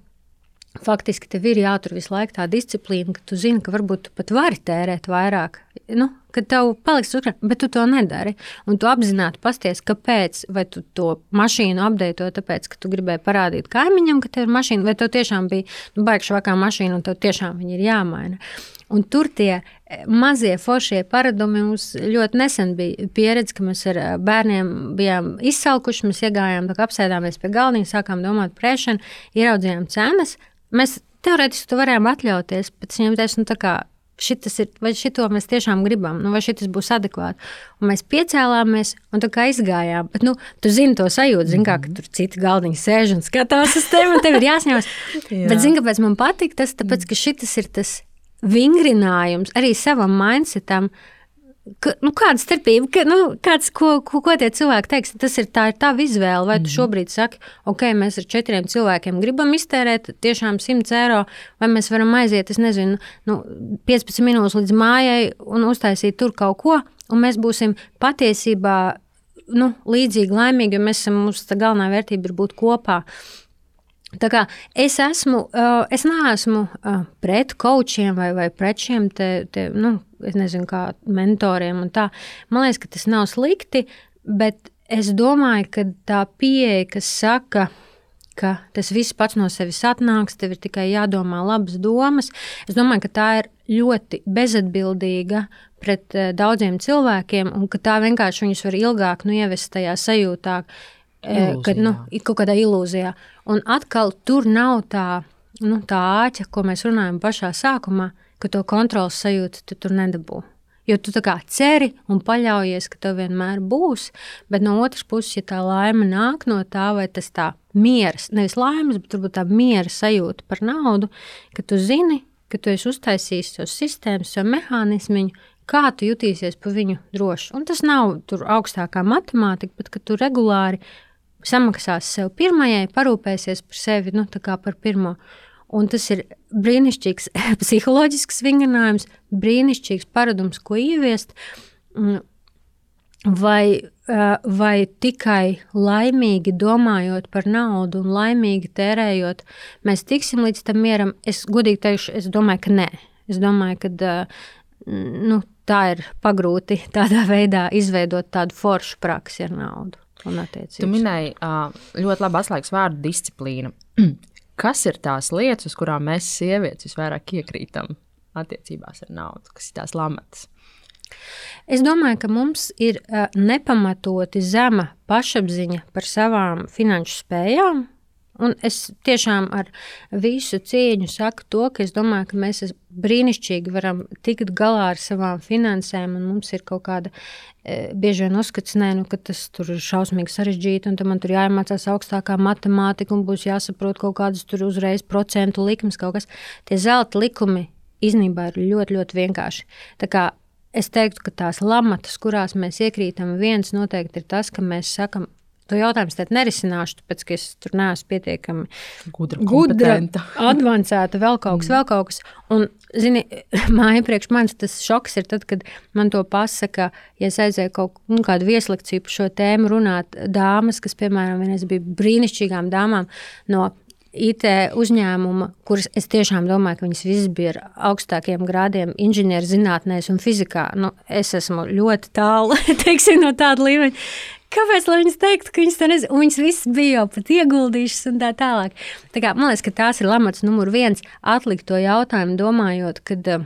Faktiski tev ir jātur visu laiku tā disciplīna, ka tu zini, ka varbūt tu pat vari tērēt vairāk. Nu, kad tev paliks uzkrāt, bet tu to nedari. Un tu apzināti pasties, kāpēc. Vai tu to mašīnu apdeito, tāpēc, ka tu gribēji parādīt kaimiņam, ka tev ir mašīna, vai tev tiešām bija nu, baigta švakā mašīna un tev tiešām viņa ir jāmaina. Un tur tie e, mazie foršie paradumi mums ļoti nesen bija pieredze, ka mēs ar e, bērniem bijām izsalkuši. Mēs iegājām, apsēdāmies pie galdiņa, sākām domāt par prēšanu, ieraudzījām cenas. Mēs teorētiski to varējām atļauties, bet viņiem teica, nu, tā kā šitas ir, vai šito mēs tiešām gribam, nu, vai šis būs adekvāti. Un mēs piecēlāmies un tā kā izgājām. Bet, nu, tu zini to sajūtu, zini, kā, ka tur citi galdiņi sēž un skatās uz tevi, un tev ir jāsņemas. <laughs> Jā. Bet, zini, kāpēc man patīk tas? Tāpēc, ka šis ir tas vingrinājums arī savam mindsetam. Ka, nu, kāda starpība, ka, nu, kāds, ko, ko, ko tie cilvēki teiks, tas ir tā, ir tava izvēle. Vai tu mm -hmm. šobrīd saki, ok, mēs ar četriem cilvēkiem gribam iztērēt tiešām 100 eiro, vai mēs varam aiziet, es nezinu, nu, 15 minūtes līdz mājai un uztaisīt tur kaut ko, un mēs būsim patiesībā nu, līdzīgi laimīgi, jo mēs esam, mums tā galvenā vērtība ir būt kopā. Tā kā es esmu, es neesmu pret coachiem vai, vai pret šiem te, te, nu, nezinu, kā mentoriem un tā. Man liekas, ka tas nav slikti, bet es domāju, ka tā pieeja, kas saka, ka tas viss pats no sevis atnāks, tev ir tikai jādomā labas domas, es domāju, ka tā ir ļoti bezatbildīga pret daudziem cilvēkiem un ka tā vienkārši viņus var ilgāk nu, ievest tajā sajūtā, Ilūzijā. kad nu, kaut kādā ilūzijā. Un atkal tur nav tā, nu, tā āķa, ko mēs runājam pašā sākumā, ka to kontrols sajūtu tu tur nedabū. Jo tu tā kā ceri un paļaujies, ka tev vienmēr būs, bet no otras puses, ja tā laime nāk no tā, vai tas tā mieras, nevis laimes, bet turbūt tā miera sajūta par naudu, ka tu zini, ka tu esi uztaisījis savu sistēmu, savu mehānismu, kā tu jutīsies pa viņu droši. Un tas nav tur augstākā matemātika, bet ka tu regulāri samaksās sev pirmajai, parūpēsies par sevi, nu, tā kā par pirmo. Un tas ir brīnišķīgs <laughs> psiholoģisks vingrinājums, brīnišķīgs paradums, ko ieviest. Mm, vai, vai tikai laimīgi domājot par naudu un laimīgi tērējot, mēs tiksim līdz tam mieram? Es godīgi teikšu, es domāju, ka nē. Es domāju, ka nu, tā ir pagrūti <laughs> tādā veidā izveidot tādu foršu praksi ar naudu. Tu minēji ļoti labi atslēgas vārdu disciplīna. <clears throat> Kas ir tās lietas, uz kurām mēs, sievietes, visvairāk iekrītam attiecībās ar naudu, kas ir tās lamatas? Es domāju, ka mums ir nepamatoti zema pašapziņa par savām finanšu spējām, Un es tiešām ar visu cieņu saku to, ka es domāju, ka mēs brīnišķīgi varam tikt galā ar savām finansēm, un mums ir kaut kāda e, bieži vien uzskats, nē, nu, ka tas tur ir šausmīgi sarežģīti, un man tur jāiemācās augstākā matemātika, un būs jāsaprot kaut kādas tur uzreiz procentu likmes, kaut kas. Tie zelta likumi īstenībā ir ļoti, ļoti vienkārši. Tā kā es teiktu, ka tās lamatas, kurās mēs iekrītam, viens noteikti ir tas, ka mēs sakam, To jautājumu es nerisināšu, tāpēc, ka es tur neesmu pietiekami gudra, gudra <laughs> avansēta, vēl kaut kas, mm. vēl kaut kas. Un, zini, <laughs> māja priekš manis tas šoks ir tad, kad man to pasaka, ja es aizēju kaut nu, kādu vieslekciju par šo tēmu runāt, dāmas, kas, piemēram, vienreiz bija brīnišķīgām dāmām no IT uzņēmuma, kuras es tiešām domāju, ka viņas visas bija ar augstākiem grādiem inženierzinātnēs un fizikā. Nu, es esmu ļoti tālu <laughs> teiksim, no tāda līmeņa. Kāpēc viņas teiktu, ka viņas to nezina? Un viņas visas bija jau pat ieguldījušas un tā tālāk. Tā kā, man liekas, ka tās ir lamats numur viens atlikt to jautājumu, domājot, kad uh,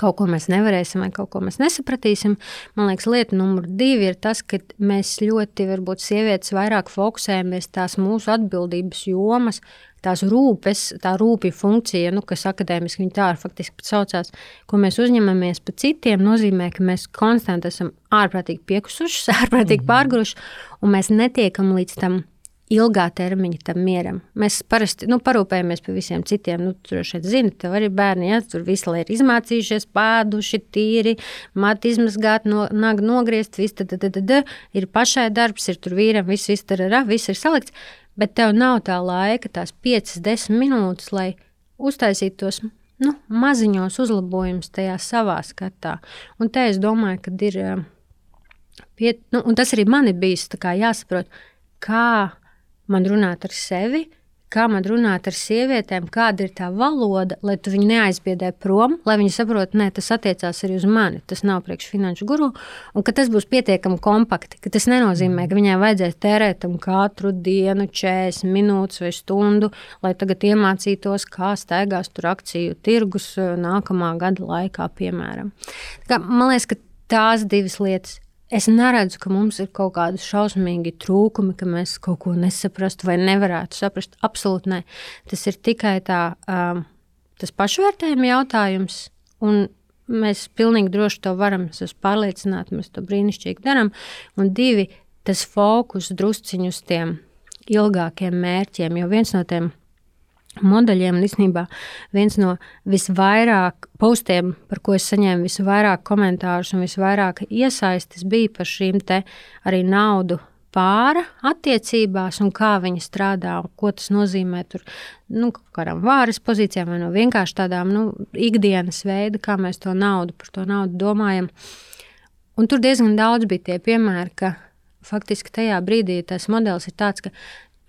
kaut ko mēs nevarēsim vai kaut ko mēs nesapratīsim. Man liekas, lieta numur divi ir tas, ka mēs ļoti, varbūt sievietes vairāk fokusējamies tās mūsu atbildības jomas, tās rūpes, tā rūpīga funkcija, nu, kas akadēmiski viņa tā faktiski pat saucās, ko mēs uzņemamies par citiem, nozīmē, ka mēs konstanti esam ārprātīgi piekusuši, <laughs> ārprātīgi mm -hmm. pārguruši, un mēs netiekam līdz tam ilgā termiņa tam mieram. Mēs parasti nu, parūpējamies par visiem citiem. Nu, tur šeit zina, tev arī bērni, ja tur visi ir izmācījušies, pāduši, tīri, mati izmazgāt, no, nag nogriezt, viss tad, ir pašai darbs, ir tur vīram, viss, viss, tarara, viss ir salikts bet tev nav tā laika, tās 5, 10 minūtes, lai uztaisītu tos nu, maziņos uzlabojumus tajā savā skatā. Un te es domāju, ka ir. Eh, pie, nu, tas arī man ir bijis jāsaprot, kā man runāt ar sevi, kā man runāt ar sievietēm, kāda ir tā valoda, lai tu viņu neaizbiedē prom, lai viņi saprotu, ka tas attiecās arī uz mani. Tas nav priekš finanšu guru, un ka tas būs pietiekami kompakti. Tas nenozīmē, ka viņai vajadzēs tērēt tam katru dienu 40 minūtes vai stundu, lai tagad iemācītos, kā staigās tur akciju tirgus nākamā gada laikā, piemēram. Kā, man liekas, ka tās divas lietas Es neredzu, ka mums ir kaut kādi šausmīgi trūkumi, ka mēs kaut ko nesaprastu vai nevarētu saprast. Absolūti nē. Tas ir tikai tā, um, tas pašvērtējuma jautājums. Un mēs pilnīgi droši to varam. Es esmu pārliecināta, mēs to brīnišķīgi darām. Un divi, tas fokus drusciņu uz tiem ilgākiem mērķiem. Jo viens no tiem modeļiem. Un īstenībā viens no visvairāk postiem, par ko es saņēmu visvairāk komentārus un visvairāk iesaistis, bija par šīm te arī naudu pāra attiecībās un kā viņi strādā, ko tas nozīmē tur, nu, kādām vāras pozīcijām vai no vienkārši tādām nu, ikdienas veida, kā mēs to naudu, par to naudu domājam. Un tur diezgan daudz bija tie piemēri, ka faktiski tajā brīdī tas modelis ir tāds, ka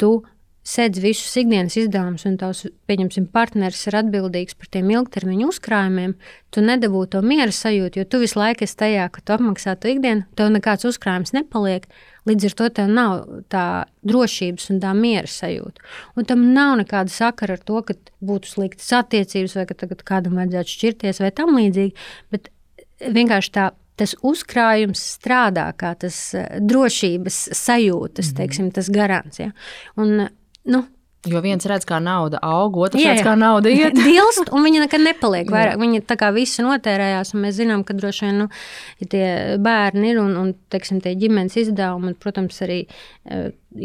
tu sedz visus ikdienas izdevumus, un tavs, pieņemsim, partneris ir atbildīgs par tiem ilgtermiņa uzkrājumiem, tu nedabū to miera sajūtu, jo tu visu laiku esi tajā, ka tu apmaksā to ikdienu, tev nekāds uzkrājums nepaliek. Līdz ar to tev nav tā drošības un tā miera sajūta. Un tam nav nekāda sakara ar to, ka būtu sliktas attiecības, vai ka tagad kādam vajadzētu šķirties, vai tam līdzīgi. Bet vienkārši tā tas uzkrājums strādā kā tas eh, drošības sajūtas, mm. teiksim, tas garants. Ja? Un, nu, Jo viens redz, kā nauda aug, otrs jā, jā. redz, kā nauda iet. <laughs> Dilst, un viņa nekad nepaliek vairāk. Viņa tā kā visi notērējās, un mēs zinām, ka droši vien, nu, ja tie bērni ir un, un teiksim, tie ģimenes izdevumi, un, protams, arī e,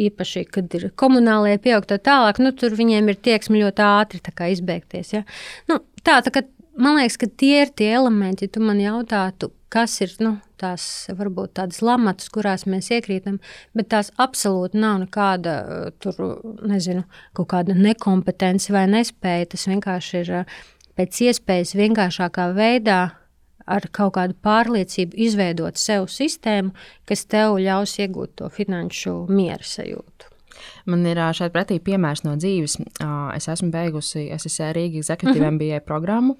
īpaši, kad ir komunālajie pieaug tā tālāk, nu, tur viņiem ir tieksmi ļoti ātri izbeigties. Ja? Nu, tā, tā kā man liekas, ka tie ir tie elementi, ja tu man jautātu, kas ir nu, tās varbūt tādas lamatas, kurās mēs iekrītam, bet tās absolūti nav nekāda tur, nezinu, kaut kāda nekompetence vai nespēja. Tas vienkārši ir pēc iespējas vienkāršākā veidā. Ar kaut kādu pārliecību izveidot sev sistēmu, kas tev ļaus iegūt to finanšu miera sajūtu. Man ir šeit pretī piemērs no dzīves. Es esmu beigusi SSR Rīgas Executive uh -huh. MBA programmu.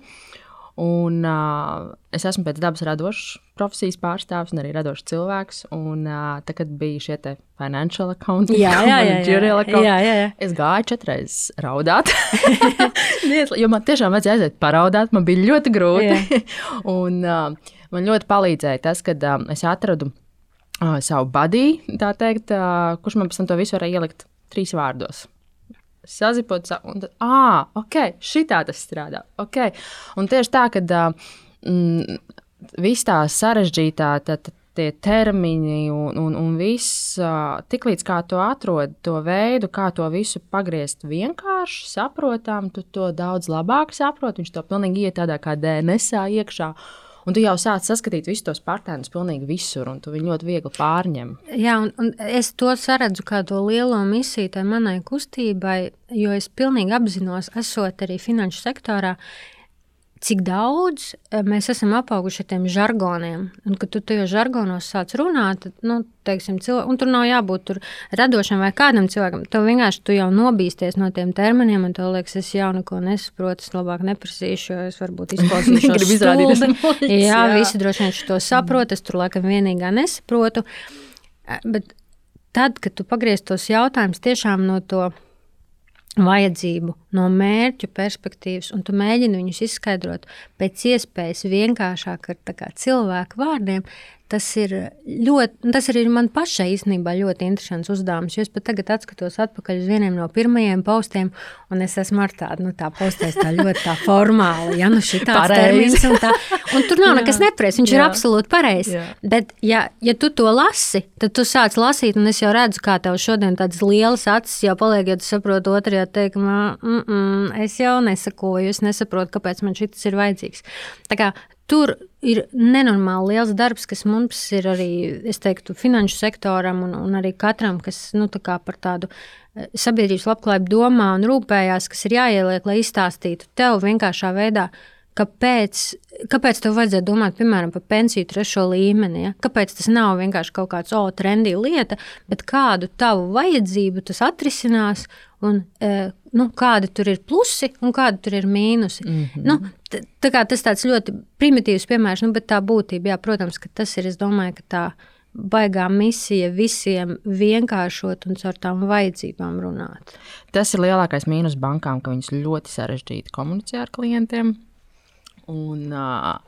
Un, uh, es esmu pēc dabas radošs profesijas pārstāvis un arī radošs cilvēks. Un, uh, tad, kad bija šie financial accounts, jā, jā, <laughs> jā, jā, account, jā, jā, jā. es gāju četras raudāt. <laughs> jo man tiešām vajadzēja aiziet paraudāt, man bija ļoti grūti. <laughs> un, uh, man ļoti palīdzēja tas, kad uh, es atradu uh, savu teikt, uh, kurš man pēc tam to visu varēja ielikt trīs vārdos. Sazipot, un tad, ah, ok, šitā tas strādā. Okay. Un tieši tā, ka mm, viss tā sarežģītā, tā, tā, tie termiņi un, un, un viss, tiklīdz kā to atrod, to veidu, kā to visu pagriezt vienkārši, saprotam, tu to daudz labāk saproti. Viņš to pilnīgi iet tādā kā DNS iekšā. Un tu jau sāc saskatīt visus tos partnerus pilnīgi visur, un tu viņu ļoti viegli pārņem. Jā, un, un es to saredzu kā to lielo misiju tai manai kustībai, jo es pilnīgi apzinos, esot arī finanšu sektorā, cik daudz eh, mēs esam apauguši ar tiem žargoniem. Un, kad tu tajos žargonos sāc runāt, tad, nu, teiksim, cilvē, tur nav jābūt tur radošam vai kādam cilvēkam. Tu vienkārši tu jau nobīsties no tiem terminiem, un tev liekas, es jau neko nesaprotu, es labāk neprasīšu, jo es varbūt izklausīšos <laughs> stulbi. <laughs> jā, jā, visi droši vien to saprot, es tur laikam vienīgā nesaprotu. Eh, bet tad, kad tu pagriez tos jautājumus tiešām no to vajadzību, no mērķu perspektīvas, un tu mēģini viņus izskaidrot pēc iespējas vienkāršāk ar cilvēku vārdiem, Tas ir ļoti, tas arī man pašai īstenībā ļoti interesants uzdevums. Es pat tagad skatos atpakaļ uz vieniem no pirmajiem postiem, un es esmu ar tādu nu, tā postēs tā ļoti tā formāli. Ja nu šī tāds termins un tā. Un tur nav nekas nepareizs, viņš jā. ir absolūti pareizs. Bet, ja, ja tu to lasi, tad tu sāc lasīt, un es jau redzu, kā tev šodien tādas lielas acis jau paliek, ja tu saproti otrajā teikumā, mm -mm, es jau nesakoju, es nesaprotu, kāpēc man šis ir vajadzīgs. Tā kā Tur ir nenormāli liels darbs, kas mums ir arī, es teiktu, finanšu sektoram un, un arī katram, kas nu, tā par tādu eh, sabiedrības labklājību domā un rūpējās, kas ir jāieliek, lai izstāstītu tev vienkāršā veidā, kāpēc, kāpēc tev vajadzētu domāt, piemēram, par pensiju trešo līmeni. Ja? Kāpēc tas nav vienkārši kaut kāds o, trendy lieta, bet kādu tavu vajadzību tas atrisinās un e, nu, kādi tur ir plusi un kādi tur ir mīnusi. Mm -hmm. nu, tā kā tas tāds ļoti primitīvs piemērs, nu, bet tā būtība, jā, protams, ka tas ir, es domāju, ka tā baigā misija visiem vienkāršot un caur tām vajadzībām runāt. Tas ir lielākais mīnus bankām, ka viņas ļoti sarežģīti komunicē ar klientiem. Un, uh,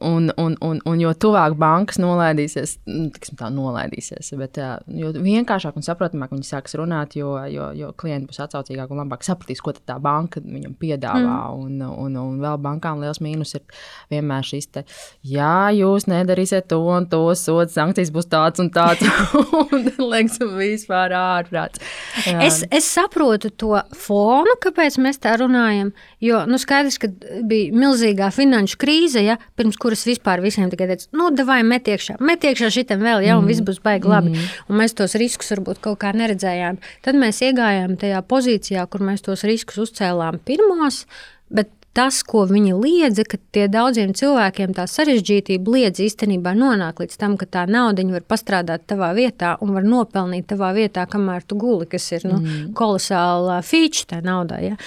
Un, un, un, un jo tuvāk bankas nolaidīsies, nu, tiksim, tā nolaidīsies, bet jo vienkāršāk un saprotamāk viņi sāks runāt, jo, jo, jo klienti būs atsaucīgāki un labāk sapratīs, ko tā banka viņam piedāvā. Mm. Un, un, un vēl bankām liels mīnus ir vienmēr šis te, ja jūs nedarīsiet to un to, sodu sankcijas būs tāds un tāds, <laughs> un liekas, vispār ārprāts. Es, es saprotu to fonu, kāpēc mēs tā runājam, jo, nu, skaidrs, ka bija milzīgā finanšu krīze, ja, pirms kuras kuras vispār visiem tikai teica, nu, vai metiekšā, metiekšā šitam vēl, ja, un mm. viss būs baigi labi. Mm. Un mēs tos riskus varbūt kaut kā neredzējām. Tad mēs iegājām tajā pozīcijā, kur mēs tos riskus uzcēlām pirmos, bet tas, ko viņi liedza, ka tie daudziem cilvēkiem tā sarežģītība liedz īstenībā nonākt līdz tam, ka tā nauda var pastrādāt tavā vietā un var nopelnīt tavā vietā, kamēr tu guli, kas ir nu, mm. kolosāla feature tajā naudā. Ja?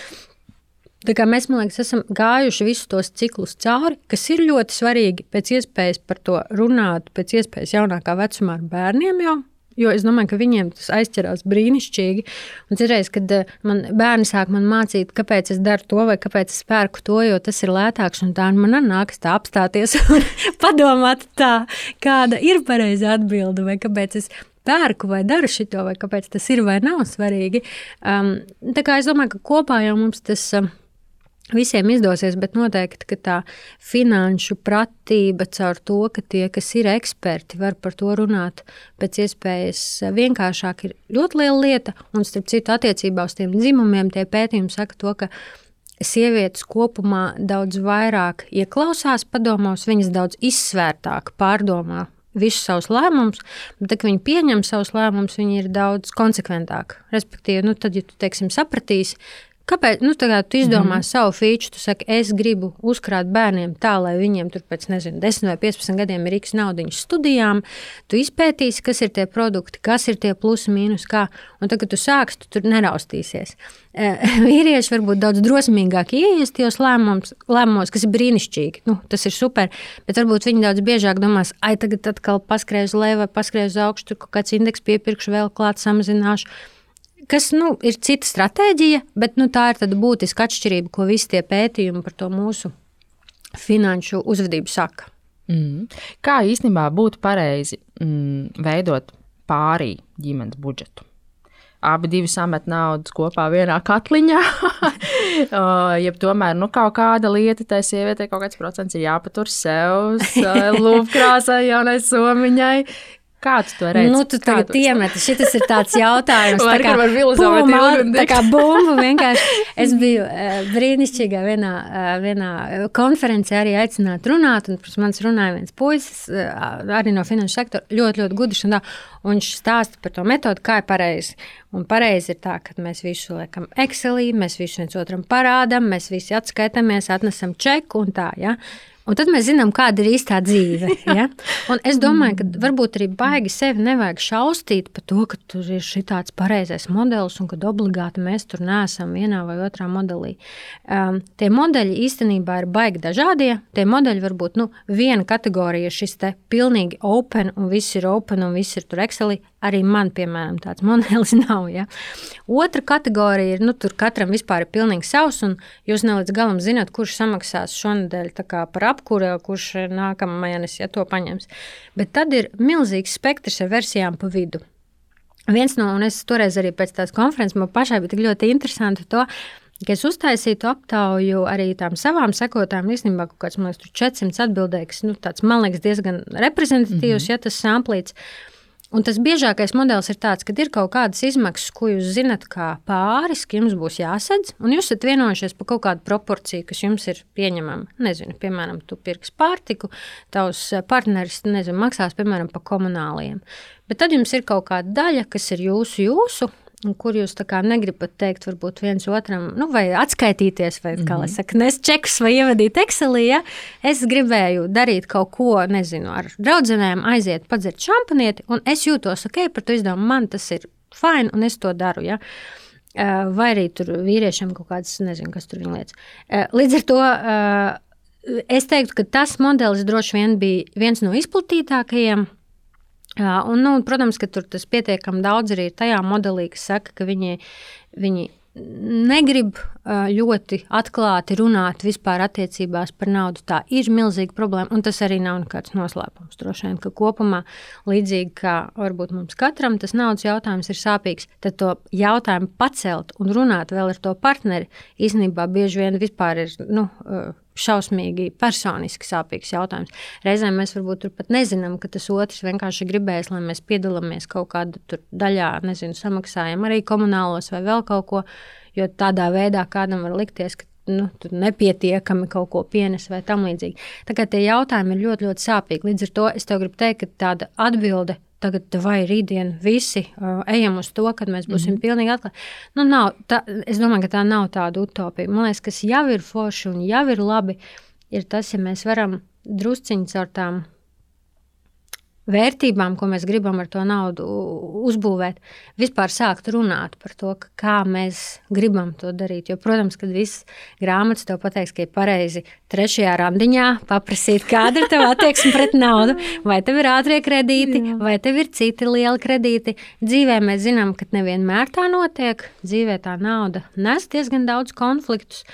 Mēs, man liekas, esam gājuši visus tos ciklus cauri, kas ir ļoti svarīgi pēc iespējas par to runāt, pēc iespējas jaunākā vecumā ar bērniem jau. Jo es domāju, ka viņiem tas aizķerās brīnišķīgi. Un citreiz, kad eh, man bērni sāk man mācīt, kāpēc es daru to vai kāpēc es pērku to, jo tas ir lētāks, un tā man nākas tā apstāties <laughs> un padomāt, tā, kāda ir pareizā atbilde, vai kāpēc es pērku vai daru šito, vai kāpēc tas ir vai nav svarīgi. Um, tā kā es domāju, ka kopā jau mums tas. Um, visiem izdosies, bet noteikti tā finanšu pratība caur to, ka tie, kas ir eksperti, var par to runāt pēc iespējas vienkāršāk, ir ļoti liela lieta. Un, starp citu, attiecībā uz tiem dzimumiem, tie pētījumi saka to, ka sievietes kopumā daudz vairāk ieklausās padomos, viņas daudz izsvērtāk pārdomā visus savus lēmumus, bet, kad viņi pieņem savus lēmumus, viņi ir daudz konsekventāki. Respektīvi, nu, tad, ja tu teiksim, sapratīsi, Kāpēc? Nu, tu izdomā mm -hmm. savu feature, tu saki, es gribu uzkrāt bērniem tā, lai viņiem tur pēc nezinu, 10 vai 15 gadiem ir x naudiņas studijām. Tu izpētīsi, kas ir tie produkti, kas ir tie plusi, mīnus, kā. Un tagad, kad tu sāksi, tu tur neraustīsies. E, <laughs> vīrieši varbūt daudz drosmīgāk ieies tajos lēmumos, lēmumos, kas ir brīnišķīgi. Nu, tas ir super, bet varbūt viņi daudz biežāk domās, ai, tagad atkal paskrēju uz leju vai paskrēju uz augšu, tur kaut kāds indeks piepirkšu, vēl klāt samazināšu kas nu, ir cita stratēģija, bet nu, tā ir būtiska atšķirība, ko visi tie pētījumi par to mūsu finanšu uzvedību saka. Mm. Kā īstenībā būtu pareizi mm, veidot pārī ģimenes budžetu? Abi divi samet naudas kopā vienā katliņā. <laughs> ja tomēr nu, kaut kāda lieta, tai sievietei kaut kāds procents ir jāpatur sev, <laughs> lūpkrāsai, jaunai somiņai, Kā tu to redzi? Nu, tu tagad iemeti. Šis ir tāds jautājums, tā kā, bumba, tā kā bumba vienkārši. <laughs> Es biju uh, brīnišķīgā vienā, uh, vienā konferencē arī aicināt runāt, un pirms manis runāja viens puisis, uh, arī no finanšu sektora, ļoti, ļoti gudrs, un, tā, un viņš stāsta par to metodu, kā ir pareizi. Un pareizi ir tā, ka mēs visu liekam Excelī, mēs visu viens otram parādām, mēs visi atskaitāmies, atnesam čeku un tā, ja? Un tad mēs zinām, kāda ir īstā dzīve. Ja? Un es domāju, ka varbūt arī baigi sevi nevajag šausmīt par to, ka tur ir šis pareizais modelis un ka obligāti mēs tur neesam vienā vai otrā modelī. Um, tie modeļi īstenībā ir baigi dažādie. Tie modeļi var būt nu, viena kategorija, šis te pilnīgi open un viss ir open un viss ir tur Excelī. Arī man, piemēram, tāds modelis <laughs> nav. Ja? Otra kategorija ir, nu, tur katram vispār ir pilnīgi savs, un jūs ne līdz galam zināt, kurš samaksās šonadēļ par apkūra, kurš nākamā mēnesī ja, to paņems. Bet tad ir milzīgs spektrs ar versijām pa vidu. Viens no, un es toreiz arī pēc tās konferences man pašai bija ļoti interesanti to, ka es uztaisītu aptauju arī tām savām sekotājām. Īstenībā kaut kāds, man liekas, 400 atbildēja, kas, nu, tāds, man liekas, diezgan reprezentatīvs, mm -hmm. ja tas samplīts. Un tas biežākais modelis ir tāds, ka ir kaut kādas izmaksas, ko jūs zinat, kā pāris, ka jums būs jāsadz, un jūs esat vienojušies par kaut kādu proporciju, kas jums ir pieņemama. Nezinu, piemēram, tu pirks pārtiku, tavs partneris nezinu, maksās piemēram par komunāliem. Bet tad jums ir kaut kāda daļa, kas ir jūsu, jūsu, kur jūs negribat teikt, varbūt viens otram, nu, vai atskaitīties, vai kā lai mhm. saka, nes čekus vai ievadīt Excelī. Ja? Es gribēju darīt kaut ko, nezinu, ar draugiem, aiziet, padzert šampanieti, un es jūtos ok par to izdevumu. Man tas ir fini, un es to daru. Ja? Vai arī tur vīriešiem kaut kādas, nezinu, kas tur viņa lietas. Līdz ar to es teiktu, ka tas modelis droši vien bija viens no izplatītākajiem. Un, nu, protams, ka tur tas pietiekami daudz arī ir tajā modelī, kas saka, ka viņi, viņi negrib ļoti atklāti runāt vispār attiecībās par naudu. Tā ir milzīga problēma, un tas arī nav nekāds noslēpums. Droši vien, ka kopumā, līdzīgi kā varbūt mums katram tas naudas jautājums ir sāpīgs, tad to jautājumu pacelt un runāt vēl ar to partneri īstenībā bieži vien vispār ir. Nu, šausmīgi personiski sāpīgs jautājums. Reizēm mēs varbūt pat nezinām, ka tas otrs vienkārši gribēs, lai mēs piedalāmies kaut kādā daļā, nezinu, samaksājam arī komunālos vai vēl kaut ko, jo tādā veidā kādam var likties, ka nu, tur nepietiekami kaut ko pienes vai tam līdzīgi. Tā kā tie jautājumi ir ļoti, ļoti sāpīgi. Līdz ar to es tev gribu teikt, ka tāda atbilde tagad vai rītdien visi uh, ejam uz to, kad mēs būsim mm -hmm. pilnīgi atklāti. Nu, nav, tā, es domāju, ka tā nav tāda utopija. Man liekas, kas jau ir forši un jau ir labi, ir tas, ja mēs varam drusciņi caur tām vērtībām, ko mēs gribam ar to naudu uzbūvēt, vispār sākt runāt par to, kā mēs gribam to darīt. Jo, protams, kad viss grāmatas tev pateiks, ka ir pareizi trešajā randiņā paprasīt, kāda ir tava attieksme pret naudu, <laughs> vai tev ir ātrie kredīti, Jā. vai tev ir citi lieli kredīti. Dzīvē mēs zinām, ka nevienmēr tā notiek. Dzīvē tā nauda nes diezgan daudz konfliktus.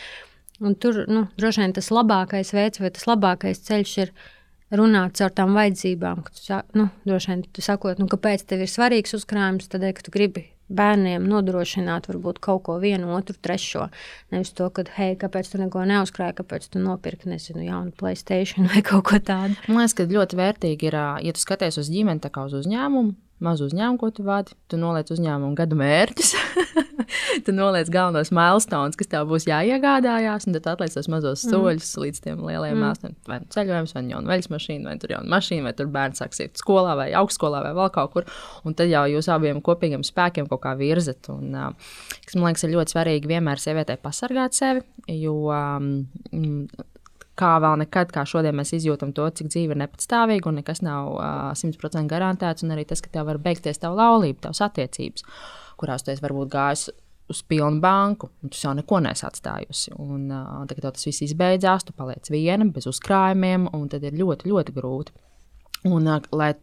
Un tur nu, droši vien tas labākais veids vai tas labākais ceļš ir runāt ar tām vajadzībām. Tu, nu, droši vien tu sakot, nu, kāpēc tev ir svarīgs uzkrājums, tad, ka tu gribi bērniem nodrošināt varbūt kaut ko vienu, otru, trešo. Nevis to, ka, hei, kāpēc tu neko neuzkrāji, kāpēc tu nopirki, nezinu, jaunu Playstation <laughs> vai kaut ko tādu. Man liekas, ka ļoti vērtīgi ir, ja tu skaties uz ģimeni tā kā uz uzņēmumu, mazu uzņēmumu, ko tu vadi, tu noliec uzņēmumu gada mērķus, <laughs> tu noliec galvenos milestones, kas tev būs jāiegādājās, un tad atliec tos mazos mm. soļus līdz tiem lielajiem mm. māksliem. Vai nu ceļojums, vai nu jauna veļas mašīna, vai tur jauna mašīna, vai tur bērns sāks iet skolā, vai augstskolā, vai vēl kaut kur. Un tad jau jūs abiem kopīgiem spēkiem kaut kā virzat. Un, kas man liekas, ir ļoti svarīgi vienmēr sievietei pasargāt sevi, jo um, kā vēl nekad, kā šodien mēs izjūtam to, cik dzīve ir nepatstāvīga un nekas nav uh, garantēts. Un arī tas, ka tev var beigties tava laulība, tavas attiecības, kurās tu esi varbūt gājis uz pilnu banku, un tu jau neko nesi atstājusi. Un, uh, tagad tas viss izbeidzās, tu paliec viena, bez uzkrājumiem, un tad ir ļoti, ļoti grūti. Un, uh, lai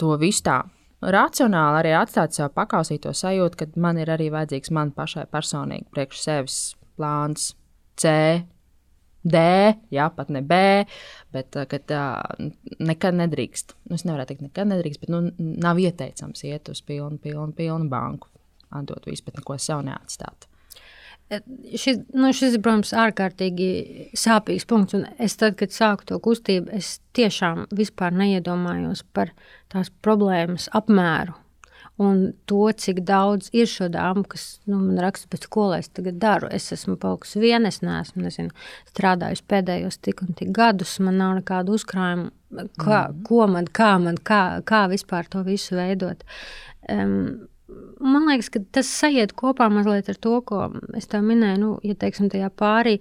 to visu tā racionāli arī atstāt sev pakausīto sajūtu, ka man ir arī vajadzīgs man pašai personīgi priekš sevis plāns C, D, jā, pat ne B, bet uh, kad, uh, nekad nedrīkst. Nu, es nevaru teikt, nekad nedrīkst, bet nu, nav ieteicams iet uz pilnu, pilnu, pilnu banku, atdot visu, bet neko sev neatstāt. E, šis, nu, šis ir, protams, ārkārtīgi sāpīgs punkts. Es tad, kad sāku to kustību, es tiešām neiedomājos par tās problēmas apmēru un to, cik daudz ir šo dāmu, kas nu, man raksta, pēc ko es tagad daru. Es esmu palikusi viena, es neesmu nezinu, strādājusi pēdējos tik un tik gadus, man nav nekādu uzkrājumu. Kā, mm. Ko man, kā man, kā, kā vispār to visu veidot? Um, man liekas, ka tas sajiet kopā mazliet ar to, ko es tev minēju, nu, ja teiksim, tajā pārī.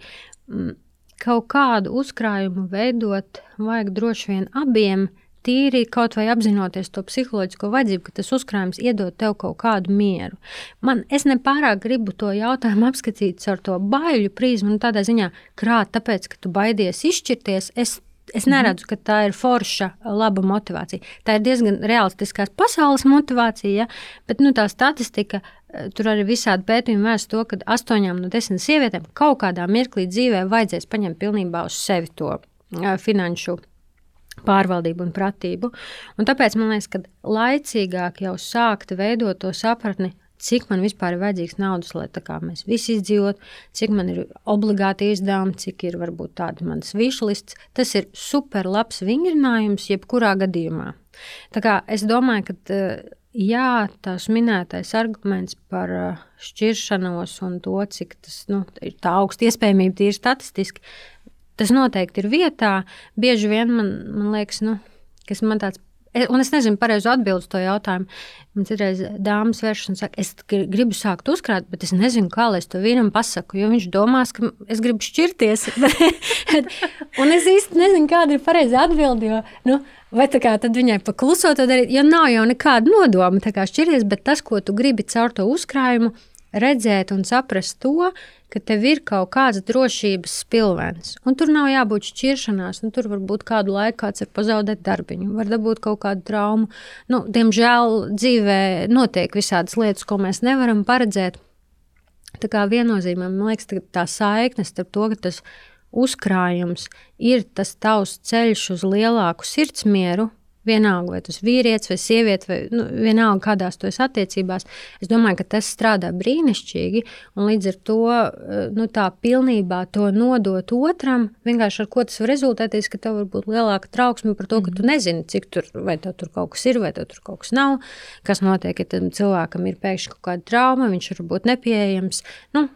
Kaut kādu uzkrājumu veidot vajag droši vien abiem, tīri kaut vai apzinoties to psiholoģisko vajadzību, ka tas uzkrājums iedod tev kaut kādu mieru. Man, es nepārāk gribu to jautājumu <laughs> apskatīt caur to baiļu prizmu, un tādā ziņā krāt, tāpēc, ka tu baidies izšķirties. Es Es mhm. neredzu, ka tā ir forša, laba motivācija. Tā ir diezgan realistiskās pasaules motivācija, ja? bet nu, tā statistika, eh, tur arī visādi pētījumi vērst to, ka astoņām no desmit sievietēm kaut kādā mirklī dzīvē vajadzēs paņemt pilnībā uz sevi to uh, finanšu pārvaldību un pratību. Un tāpēc man liekas, ka laicīgāk jau sākt veidot to sapratni, cik man vispār ir vajadzīgs naudas, lai mēs visi izdzīvotu, cik man ir obligāti izdevumi, cik ir varbūt tāda manas višlists. Tas ir super labs vingrinājums jebkurā gadījumā. Tā kā es domāju, ka jā, tās minētais arguments par eh, šķiršanos un to, cik tas nu, ir tā augsta iespējamība tīri statistiski, Tas noteikti ir vietā. Bieži vien man, man liekas, nu, kas man tāds. E, un es nezinu, pareizi atbildēt uz to jautājumu. Man citreiz dāmas vēršas un saka, es gribu sākt uzkrāt, bet es nezinu, kā lai es to vīram pasaku. Jo viņš domās, ka es gribu šķirties. <laughs> un es īsti nezinu, kāda ir pareizā atbilde. Nu, Vai tā kā tad viņai pakluso to darīt, jo nav jau nekāda nodoma šķirties, bet tas, ko tu gribi caur to uzkrājumu, redzēt un saprast to, ka tev ir kaut kāds drošības spilvens. Un tur nav jābūt šķiršanās, un tur var būt kādu laiku kāds var pazaudēt darbiņu, var dabūt kaut kādu traumu. Nu, diemžēl dzīvē notiek visādas lietas, ko mēs nevaram paredzēt. Tā kā viennozīmīgi man liekas, tā saikne starp to, ka tas uzkrājums ir tas tavs ceļš uz lielāku sirdsmieru, Vienalga, vai tas ir vīrietis vai sieviete, vai nu, vienalga, kādās tu esi attiecībās. Es domāju, ka tas strādā brīnišķīgi. Un līdz ar to eh, nu, tā pilnībā to nodot otram, vienkārši ar ko tas var rezultēties, ka tev var būt lielāka trauksme par to, ka tu mhm. nezini, cik tur, vai tev tur kaut kas ir, vai tev tur kaut kas nav. Kas notiek, ja tam cilvēkam ir pēkšņi kaut kāda trauma, viņš var būt nepieejams. Nu,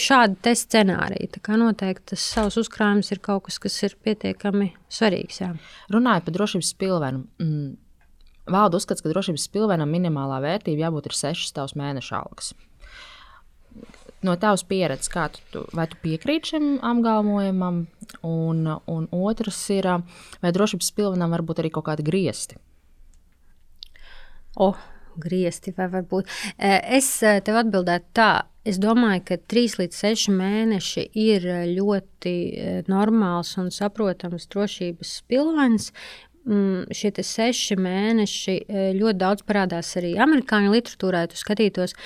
šādi scenāriji. Tā kā noteikti tas savs uzkrājums ir kaut kas, kas ir pietiekami svarīgs. Jā. Runājot par drošības pilvenu. Mm, Valda uzskats, ka drošības pilvenam minimālā vērtība jābūt ir 6 tavs mēneša algas. No tavas pieredzes, kā tu, vai tu piekrīti šim apgalvojumam, un, un otrs ir, vai drošības pilvenam var būt arī kaut kādi griezti? Oh, griezti vai varbūt. Es tev atbildētu tā, Es domāju, ka 3 līdz 6 mēneši ir ļoti normāls un saprotams drošības pilvens. Mm, šie seši mēneši ļoti daudz parādās arī amerikāņu literatūrā. Ja skatītos,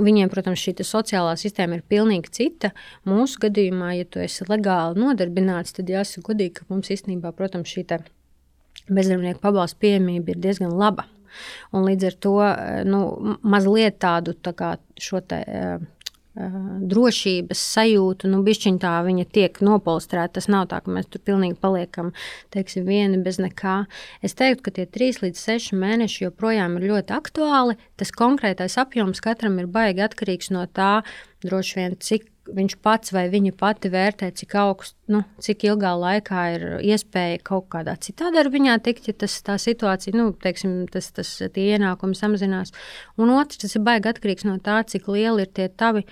Viņiem, protams, šī sociālā sistēma ir pilnīgi cita. Mūsu gadījumā, ja tu esi legāli nodarbināts, tad jāsaka godīgi, ka mums īstenībā, protams, šī bezdarbnieku pabalsta pieejamība ir diezgan laba. Un līdz ar to nu, mazliet tādu tā kā šo te. Uh, drošības sajūtu, nu, bišķiņ tā viņa tiek nopolstrēta. Tas nav tā, ka mēs tur pilnīgi paliekam, teiksim, vieni bez nekā. Es teiktu, ka tie trīs līdz seši mēneši joprojām ir ļoti aktuāli. Tas konkrētais apjoms katram ir baigi atkarīgs no tā, droši vien, cik viņš pats vai viņa pati vērtē, cik augstu, nu, cik ilgā laikā ir iespēja kaut kādā citā darbiņā tikt, ja tas, tā situācija, nu, teiksim, tas, tas tie ienākumi samazinās. Un otrs, tas ir baigi atkarīgs no tā, cik lieli ir tie tavi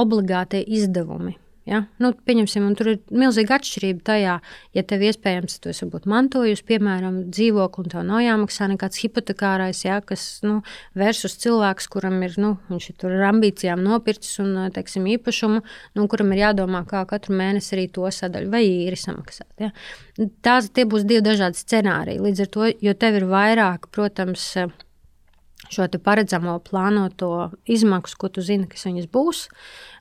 obligātie izdevumi. Ja? Nu, pieņemsim, tur ir milzīga atšķirība tajā, ja tev iespējams, tu esi mantojusi, piemēram, dzīvokli, un tev nav jāmaksā nekāds hipotekārais, ja, kas nu, versus cilvēks, kuram ir, nu, viņš ir tur ar ambīcijām nopircis un, teiksim, īpašumu, nu, kuram ir jādomā, kā katru mēnesi arī to sadaļu vai īri samaksāt. Ja. Tās tie būs divi dažādi scenāriji. Līdz ar to, jo tev ir vairāk, protams, šo paredzamo, plānoto izmaksu, ko tu zini, kas viņas būs.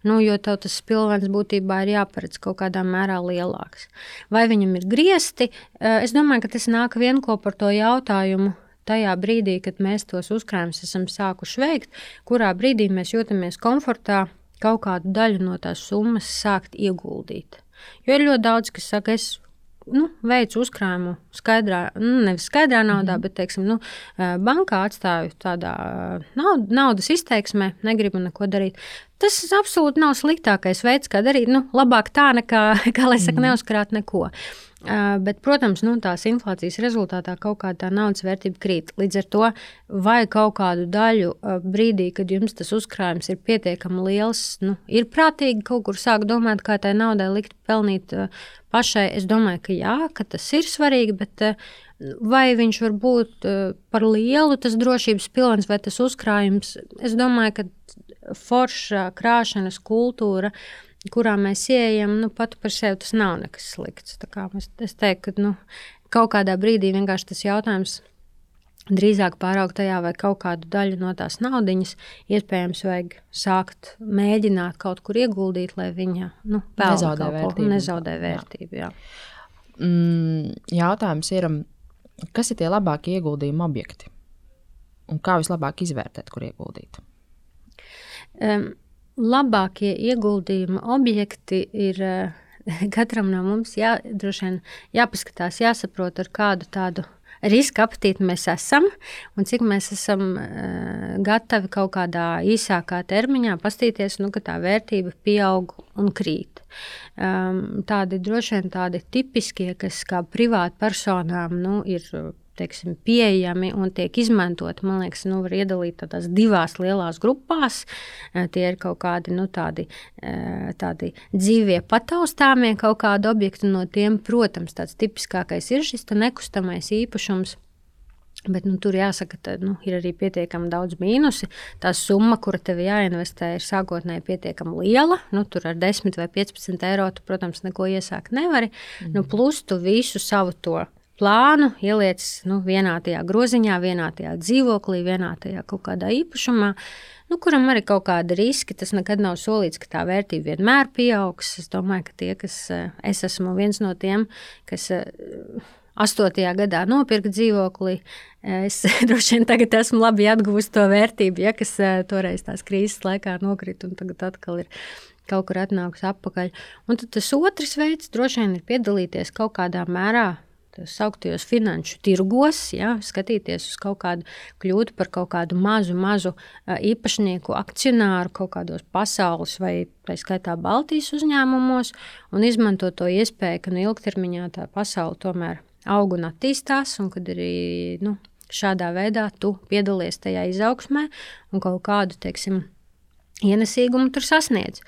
Nu, jo tev tas pilvens būtībā ir jāparedz kaut kādā mērā lielāks. Vai viņam ir griezti? Es domāju, ka tas nāk vienkopā ar to jautājumu. Tajā brīdī, kad mēs tos uzkrājumus esam sākuši veikt, kurā brīdī mēs jūtamies komfortā kaut kādu daļu no tās summas sākt ieguldīt. Jo ir ļoti daudz, kas saka, es nu, veicu uzkrājumu skaidrā, nu, nevis skaidrā naudā, mm. bet, teiksim, nu, bankā atstāju tādā naud, naudas izteiksmē, negribu neko darīt. Tas absolūti nav sliktākais veids, kā darīt. Nu, labāk tā, nekā, <laughs> kā lai saka, mm. neuzkrāt neko. Uh, bet, protams, nu, tās inflācijas rezultātā kaut kāda naudas vērtība krīt. Līdz ar to, vai kaut kādu daļu uh, brīdī, kad jums tas uzkrājums ir pietiekami liels, nu, ir prātīgi kaut kur sākt domāt, kā tai naudai likt pelnīt uh, pašai. Es domāju, ka jā, ka tas ir svarīgi, bet vai viņš var būt par lielu, tas drošības pilns vai tas uzkrājums, es domāju, ka forša krāšanas kultūra kurā mēs ieejam, nu, pat par sevi tas nav nekas slikts. Es, es teiktu, ka nu, kaut kādā brīdī vienkārši tas jautājums drīzāk pāraugt tajā, vai kaut kādu daļu no tās naudas iespējams vajag sākt mēģināt kaut kur ieguldīt, lai viņa nu, nezaudē vērtību. Nezaudē vērtību jā. Jā. Mm, jautājums ir, kas ir tie labākie ieguldījuma objekti? Un kā vislabāk izvērtēt, kur ieguldīt? Um, labākie ieguldījuma objekti ir eh, <laughs> katram no mums jā, vien, jāpaskatās, jāsaprot, ar kādu tādu riska apetīti mēs esam un cik mēs esam uh, gatavi kaut kādā īsākā termiņā pastīties, nu, ka tā vērtība pieaug un krīt. Um, tādi droši vien tādi tipiskie, kas kā privātpersonām nu, ir teiksim, pieejami un tiek izmantoti. Man liekas, nu, var iedalīt tādās divās lielās grupās. Eh, tie ir kaut kādi, nu, tādi, eh, tādi dzīvie pataustāmie kaut kādi objekti. No tiem, protams, tāds tipiskākais ir šis nekustamais īpašums. Bet nu, tur jāsaka, ka nu, ir arī pietiekami daudz mīnusi. Tā summa, kura tev jāinvestē, ir sākotnēji pietiekami liela. Nu, tur ar 10 vai 15 eiro, tu, protams, neko iesākt nevari. Mm. Nu, plus tu visu savu to plānu, ieliec nu, vienā tajā groziņā, vienā tajā dzīvoklī, vienā tajā kaut kādā īpašumā, nu, kuram arī kaut kāda riska. Tas nekad nav solīts, ka tā vērtība vienmēr pieaugs. Es domāju, ka tie, kas es esmu viens no tiem, kas. Astotajā gadā nopirka dzīvokli. Es <laughs> droši vien tagad esmu labi atguvusi to vērtību, ja, kas toreiz tās krīzes laikā nokrita un tagad atkal ir kaut kur atnākusi atpakaļ. Un tad tas otrs veids droši vien ir piedalīties kaut kādā mērā sauktajos finanšu tirgos, ja, skatīties uz kaut kādu, kļūt par kaut kādu mazu, mazu īpašnieku, akcionāru kaut kādos pasaules vai tā skaitā Baltijas uzņēmumos un izmantot to iespēju, ka nu, ilgtermiņā tā pasaule tomēr aug un attīstās, un kad arī nu, šādā veidā tu piedalies tajā izaugsmē un kaut kādu, teiksim, ienesīgumu tur sasniedz.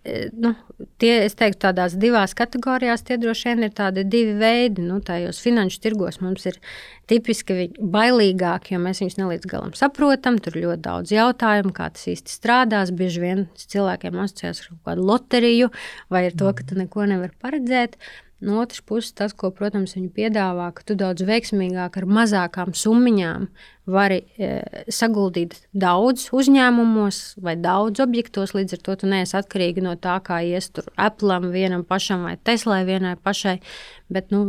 E, nu, tie, es teiktu, tādās divās kategorijās tie droši vien ir tādi divi veidi. Nu, tajos finanšu tirgos mums ir tipiski bailīgāki, jo mēs viņus nelīdz galam saprotam. Tur ir ļoti daudz jautājumu, kā tas īsti strādās. Bieži vien cilvēkiem asociējas ar kaut kādu loteriju vai ar to, ka tu neko nevari paredzēt. No otras puses, tas, ko, protams, viņi piedāvā, ka tu daudz veiksmīgāk ar mazākām summiņām vari e, saguldīt daudz uzņēmumos vai daudz objektos. Līdz ar to tu neesi atkarīgi no tā, kā ies tur Apple vienam pašam vai Teslai vienai pašai. Bet nu,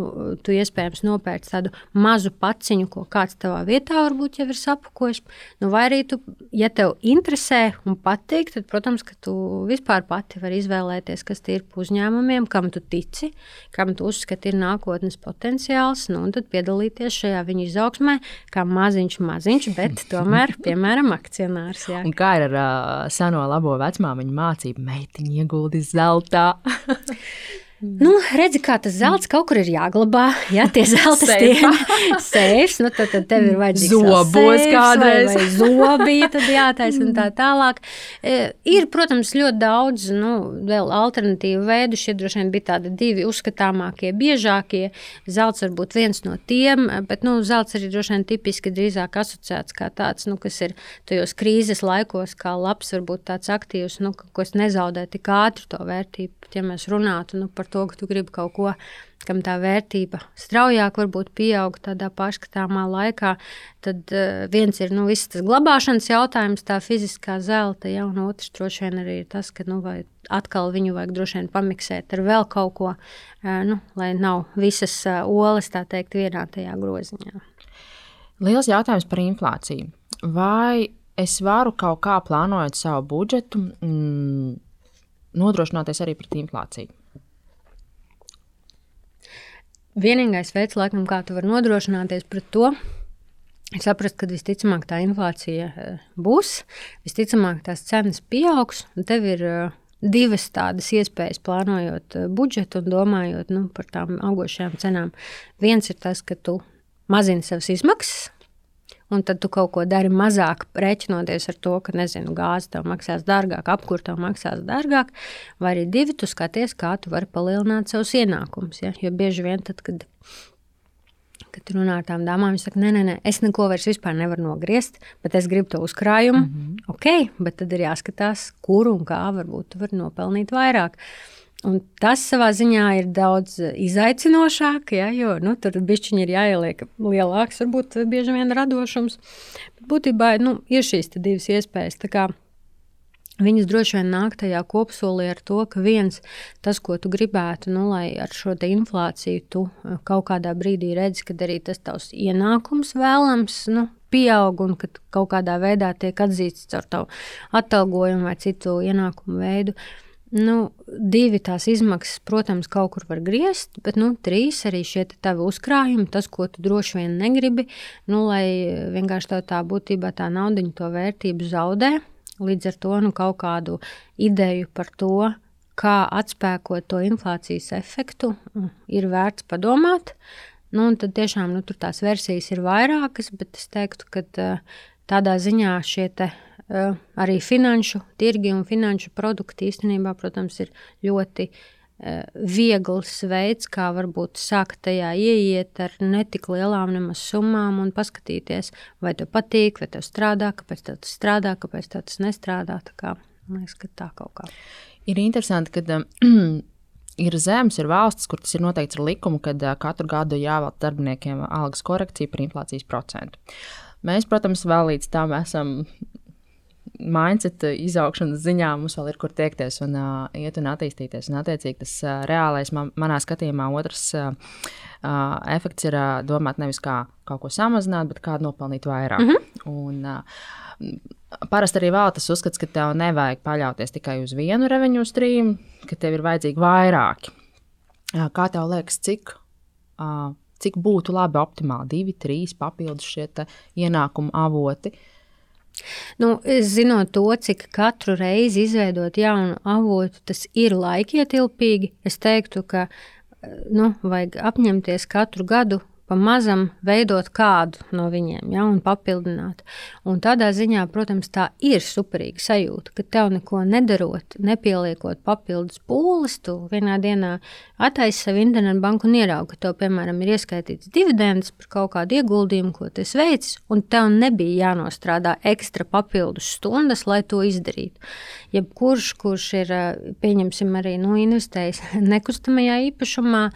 tu iespējams nopērci tādu mazu paciņu, ko kāds tavā vietā varbūt jau ir sapakojis. Nu, vai arī, tu, ja tev interesē un patīk, tad, protams, ka tu vispār pati vari izvēlēties, kas ir uzņēmumiem, kam tu tici, kam tu uzskati ir nākotnes potenciāls, nu, un tad piedalīties šajā viņa izaugsmē, kā maziņš maziņš, bet <laughs> tomēr, piemēram, akcionārs. Jā. Un kā ir ar uh, seno labo vecmāmiņu mācību, meitiņu ieguldi zeltā? <laughs> Nu, redzi, kā tas zelts kaut kur ir jāglabā. Jā, tie <laughs> zelta stieni sēž, nu tad, tad tev ir vajadzīgs zobos kādreiz. Vai, vai zobi, tad jātais un tā tālāk. E, ir, protams, ļoti daudz, nu, vēl alternatīvu veidu. Šie droši vien bija tādi divi uzskatāmākie, biežākie. Zelts var būt viens no tiem, bet, nu, zelts arī droši vien tipiski drīzāk asociēts kā tāds, nu, kas ir tajos krīzes laikos, kā labs, varbūt tāds aktīvs, nu, kas nezaudē tik ātri to vērtību. Ja mēs runātu nu, par to, ka tu gribi kaut ko, kam tā vērtība straujāk varbūt pieaug tādā pašskatāmā laikā, tad uh, viens ir nu, tas glabāšanas jautājums, tā fiziskā zelta, ja, un otrs droši vien arī ir tas, ka nu, atkal viņu vajag droši vien pamiksēt ar vēl kaut ko, uh, nu, lai nav visas uh, olas, tā teikt, vienā tajā groziņā. Liels jautājums par inflāciju. Vai es varu kaut kā plānojot savu budžetu, mm, nodrošināties arī pret inflāciju? Vienīgais veids, laikam, kā tu vari nodrošināties pret to, ir saprast, ka visticamāk tā inflācija eh, būs, visticamāk tās cenas pieaugs, un tev ir eh, divas tādas iespējas plānojot eh, budžetu un domājot nu, par tām augošajām cenām. Viens ir tas, ka tu mazini savas izmaksas, un tad tu kaut ko dari mazāk, rēķinoties ar to, ka, nezinu, gāze tev maksās dārgāk, apkurss tev maksās dārgāk, vai arī divi, tu skaties, kā tu vari palielināt savus ienākumus. Ja? Jo bieži vien tad, kad kad runā ar tām dāmām, viņa saka, nē, nē, nē, es neko vairs nevaru nogriezt, bet es gribu to uzkrājumu. Mm -hmm. Ok, bet tad ir jāskatās, kur un kā varbūt tu vari nopelnīt vairāk. Un tas savā ziņā ir daudz izaicinošāk, ja, jo nu, tur bišķiņi ir jāieliek lielāks, varbūt bieži vien radošums. Bet būtībā nu, ir šīs divas iespējas. Viņas droši vien nāk tajā kopsolī ar to, ka viens, tas, ko tu gribētu, nu, lai ar šo inflāciju tu eh, kaut kādā brīdī redzi, ka arī tas tavs ienākums vēlams nu, pieaug un ka kaut kādā veidā tiek atzīts caur tavu atalgojumu vai citu ienākumu veidu. Uh, Nu, divi tās izmaksas, protams, kaut kur var griezt, bet nu, trīs arī šie tavi uzkrājumi, tas, ko tu droši vien negribi, nu, lai vienkārši tā, tā būtībā tā nauda to vērtību zaudē. Līdz ar to nu, kaut kādu ideju par to, kā atspēkot to inflācijas efektu, ir vērts padomāt. Nu, tad tiešām nu, tās versijas ir vairākas, bet es teiktu, ka tādā ziņā šie arī finanšu tirgi un finanšu produkti īstenībā, protams, ir ļoti eh, viegls veids, kā varbūt sākt tajā ieiet ar netik lielām nemaz summām un paskatīties, vai tev patīk, vai tev strādā, kāpēc tev tas strādā, kāpēc tev tas nestrādā. Tā kā, liekas, ka tā kaut kā. Ir interesanti, ka <clears throat> Ir zemes, ir valstis, kur tas ir noteikts ar likumu, uh, katru gadu jāvēl darbiniekiem algas korekcija par inflācijas procentu. Mēs, protams, vēl līdz tam esam mindset izaugšanas ziņā mums vēl ir kur tiekties un uh, iet un attīstīties. Un, attiecīgi, tas uh, reālais man, manā skatījumā otrs uh, uh, efekts ir uh, domāt nevis kā kaut ko samazināt, bet kā nopelnīt vairāk. Mm -hmm. un, uh, parasti arī vēl tas uzskats, ka tev nevajag paļauties tikai uz vienu revenue streamu, ka tev ir vajadzīgi vairāki. Uh, kā tev liekas, cik? Uh, Cik būtu labi optimāli divi, trīs papildus šie ienākumu avoti, Nu, zinot to, cik katru reizi izveidot jaunu avotu, tas ir laikietilpīgi, es teiktu, ka nu, vajag apņemties katru gadu pamazam veidot kādu no viņiem, ja, un papildināt. Un tādā ziņā, protams, tā ir superīga sajūta, ka tev neko nedarot, nepieliekot papildus pūles, tu vienā dienā attaisi savu internetu banku un ieraugi, ka tev, piemēram, ir ieskaitīts dividends par kaut kādu ieguldījumu, ko tu veici, un tev nebija jānostrādā ekstra papildus stundas, lai to izdarītu. Jebkurš, kurš ir, pieņemsim, arī nu, investējis <laughs> nekustamajā īpašumā,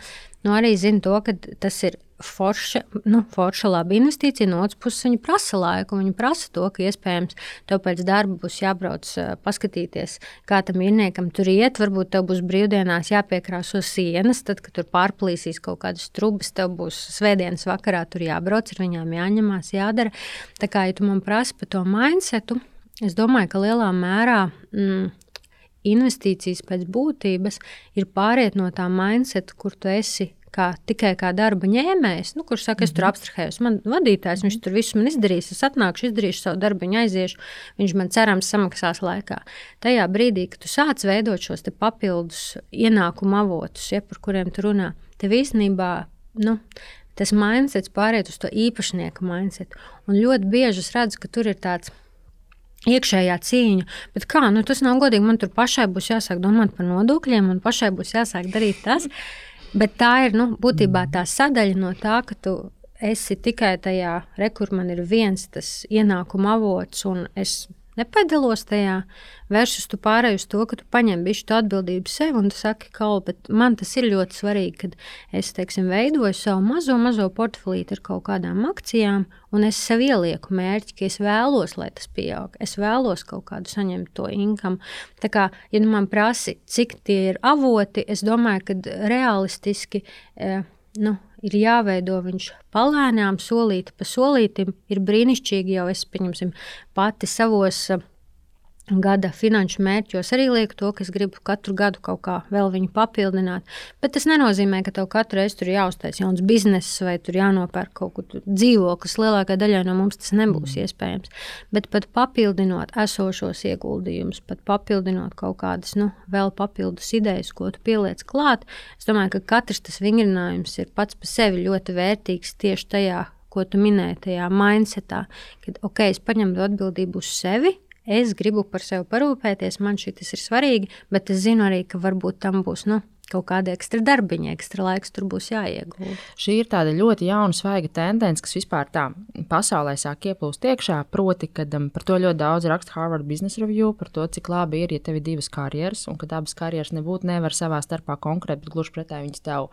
nu, arī zina to, ka tas ir forša, nu, forša laba investīcija. No otras puses, viņi prasa laiku. Viņi prasa to, ka iespējams tev pēc darba būs jābrauc paskatīties, kā tam īrniekam tur iet. Varbūt tev būs brīvdienās jāpiekrāso sienas, tad, kad tur pārplīsīs kaut kādas trubas, tev būs svētdienas vakarā tur jābrauc, ar viņām jāņemās, jādara. Tā kā ja tu man prasi par to mindsetu, es domāju, ka lielā mērā. Mm, investīcijas pēc būtības ir pāriet no tā mindset, kur tu esi kā, tikai kā darba ņēmējs, nu, kurš saka, es tur mhm. abstrahējos. Man vadītājs, viņš tur visu man izdarīs, es atnākšu, izdarīšu savu darbu, aiziešu, viņš man cerams samaksās laikā. Tajā brīdī, kad tu sāc veidot šos papildus ienākumu avotus, ja, par kuriem tu runā, tev īstenībā. Nu, Tas mindsets pāriet uz to īpašnieku mindset. Un ļoti bieži es redzu, ka tur ir tāds iekšējā cīņa. Bet kā, nu, tas nav godīgi. Man tur pašai būs jāsāk domāt par nodokļiem, un pašai būs jāsāk darīt tas. Bet tā ir nu, būtībā tā sadaļa no tā, ka tu esi tikai tajā, re, kur man ir viens tas ienākuma avots, un es nepiedalos tajā, versus tu pārēji uz to, ka tu paņem bišķi atbildību sev un tu saki, ka man tas ir ļoti svarīgi, kad es, teiksim, veidoju savu mazo, mazo portfelīti ar kaut kādām akcijām, un es sev ielieku mērķi, ka es vēlos, lai tas pieaug. Es vēlos kaut kādu saņemt to inkamu. Tā kā, ja nu man prasi, cik tie ir avoti, es domāju, ka realistiski, eh, nu, ir jāveido viņš palēnām, solīti pa solītim. Ir brīnišķīgi jau es, pieņemsim, pati savos gada finanšu mērķos arī lieku to, ka es gribu katru gadu kaut kā vēl viņu papildināt. Bet tas nenozīmē, ka tev katru reizi tur jāuztais jauns bizness vai tur jānopērk kaut kur dzīvoklis. Lielākajai daļai no mums tas nebūs mm. iespējams. Bet pat papildinot esošos ieguldījumus, pat papildinot kaut kādas nu, vēl papildus idejas, ko tu pieliec klāt, es domāju, ka katrs tas vingrinājums ir pats par sevi ļoti vērtīgs tieši tajā, ko tu minēji, tajā mindsetā, kad ok, es paņemu atbildību uz sevi es gribu par sevi parūpēties, man šis ir svarīgi, bet es zinu arī, ka varbūt tam būs. Nu, Kaut kāda ekstra darbiņa, ekstra laiks tur būs jāiegulda. Šī ir tāda ļoti jauna, svaiga tendence, kas vispār tā pasaulē sāk ieplūst iekšā. Proti, ka um, par to ļoti daudz raksta Harvard Business Review, par to, cik labi ir, ja tev ir divas karjeras, un ka abas karjeras nebūtu nevar savā starpā konkurēt, bet gluži pretēji viņas tev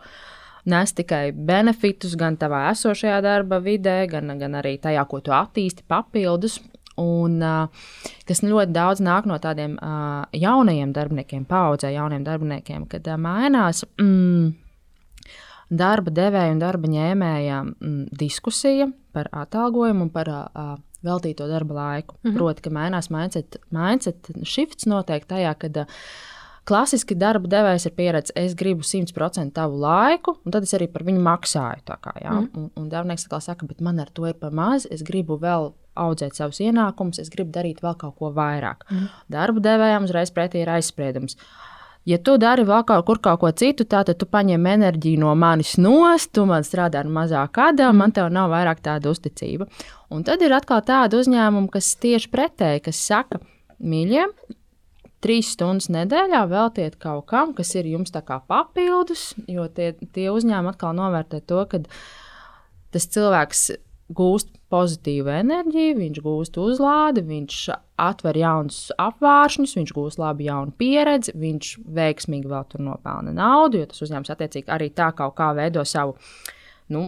nes tikai benefitus gan tavā esošajā darba vidē, gan, gan arī tajā, ko tu attīsti papildus. Un, kas ļoti daudz nāk no tādiem uh, jaunajiem darbiniekiem, paudzē jauniem darbiniekiem, kad uh, mainās mm, darba devēja un darba ņēmēja mm, diskusija par atalgojumu un par uh, veltīto darba laiku. Mm -hmm. Proti, ka mainās mindset, mindset shifts noteikti tajā, kad uh, Klasiski darba devējs ir pieredzējis, es gribu 100% tavu laiku, un tad es arī par viņu maksāju. Kā, ja? mm. un, un darbinieks saka, bet man ar to ir par maz, es gribu vēl audzēt savus ienākumus, es gribu darīt vēl kaut ko vairāk. Mm. Darba devējiem uzreiz pretī ir aizspriedums. Ja tu dari vēl kaut kur kaut ko citu, tad tu paņem enerģiju no manis nost, tu man strādā ar mazāk kādām, man te nav vairāk tāda uzticība. Un tad ir atkal tāda uzņēmuma, kas tieši pretēji, kas saka, mīļie, trīs stundas nedēļā veltiet kaut kam, kas ir jums papildus, jo tie, tie uzņēmumi atkal novērtē to, ka tas cilvēks gūst pozitīvu enerģiju, viņš gūst uzlādi, viņš atver jaunus apvāršņus, viņš gūst labu jaunu pieredzi, viņš veiksmīgi vēl tur nopelna naudu, jo tas uzņēmums attiecīgi arī tā kaut kā veido savu nu,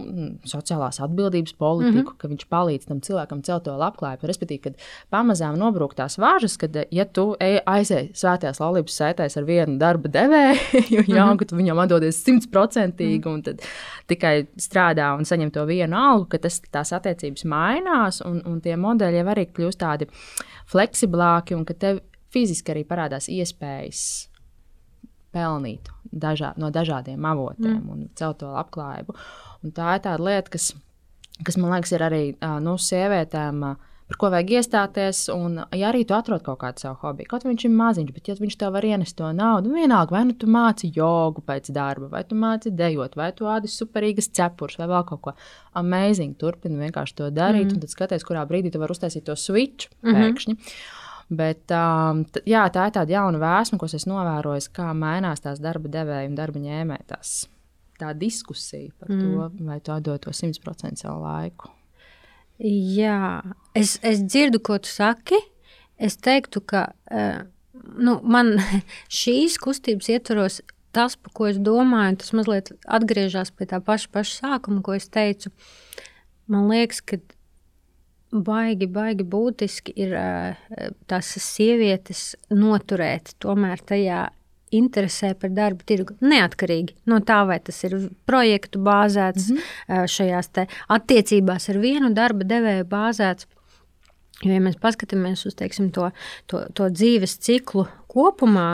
sociālās atbildības politiku, mm -hmm. ka viņš palīdz tam cilvēkam celt to labklājību. Respektīvi, kad pamazām nobrūk tās vāžas, kad, ja tu aizēji svētajās laulības sētēs ar vienu darba devēju, jau mm -hmm. viņam atdodies simtprocentīgi, mm -hmm. un tikai strādā un saņem to vienu algu, ka tas, tās attiecības mainās, un, un tie modeļi jau arī kļūst tādi fleksiblāki, un ka tev fiziski arī parādās iespējas pelnīt dažā, no dažādiem avotiem mm. un celt to labklājību. Un tā ir tāda lieta, kas, kas man liekas, ir arī nu, sievietēm. Par ko vajag iestāties, un ja arī tu atrod kaut kādu savu hobiju, kaut viņš ir maziņš, bet ja viņš tev var ienest to naudu, vienalga, vai nu tu māci jogu pēc darba, vai tu māci dejot, vai tu ādi superīgas cepures, vai vēl kaut ko amazing, turpini vienkārši to darīt, mm. un tad skaties, kurā brīdī tu vari uztaisīt to switch pēkšņi. Mm -hmm. Bet um, t, jā, tā ir tāda jauna vēsma, ko es novēroju, kā mainās tās darba devēja un darba ņēmēja tās tā diskusija par mm. to, vai tu atdod to 100% savu laiku. Jā, es, es dzirdu, ko tu saki. Es teiktu, ka uh, nu, man <laughs> šīs kustības ietvaros tas, par ko es domāju, tas mazliet atgriežas pie tā paša, paša sākuma, ko es teicu. Man liekas, ka baigi, baigi būtiski ir uh, tās sievietes noturēt tomēr tajā interesē par darbu tirgu. Neatkarīgi no tā, vai tas ir projektu bāzēts, mm -hmm. šajās attiecībās ar vienu darba devēju bāzēts. Jo, ja mēs paskatāmies uz teiksim, to, to, to dzīves ciklu kopumā,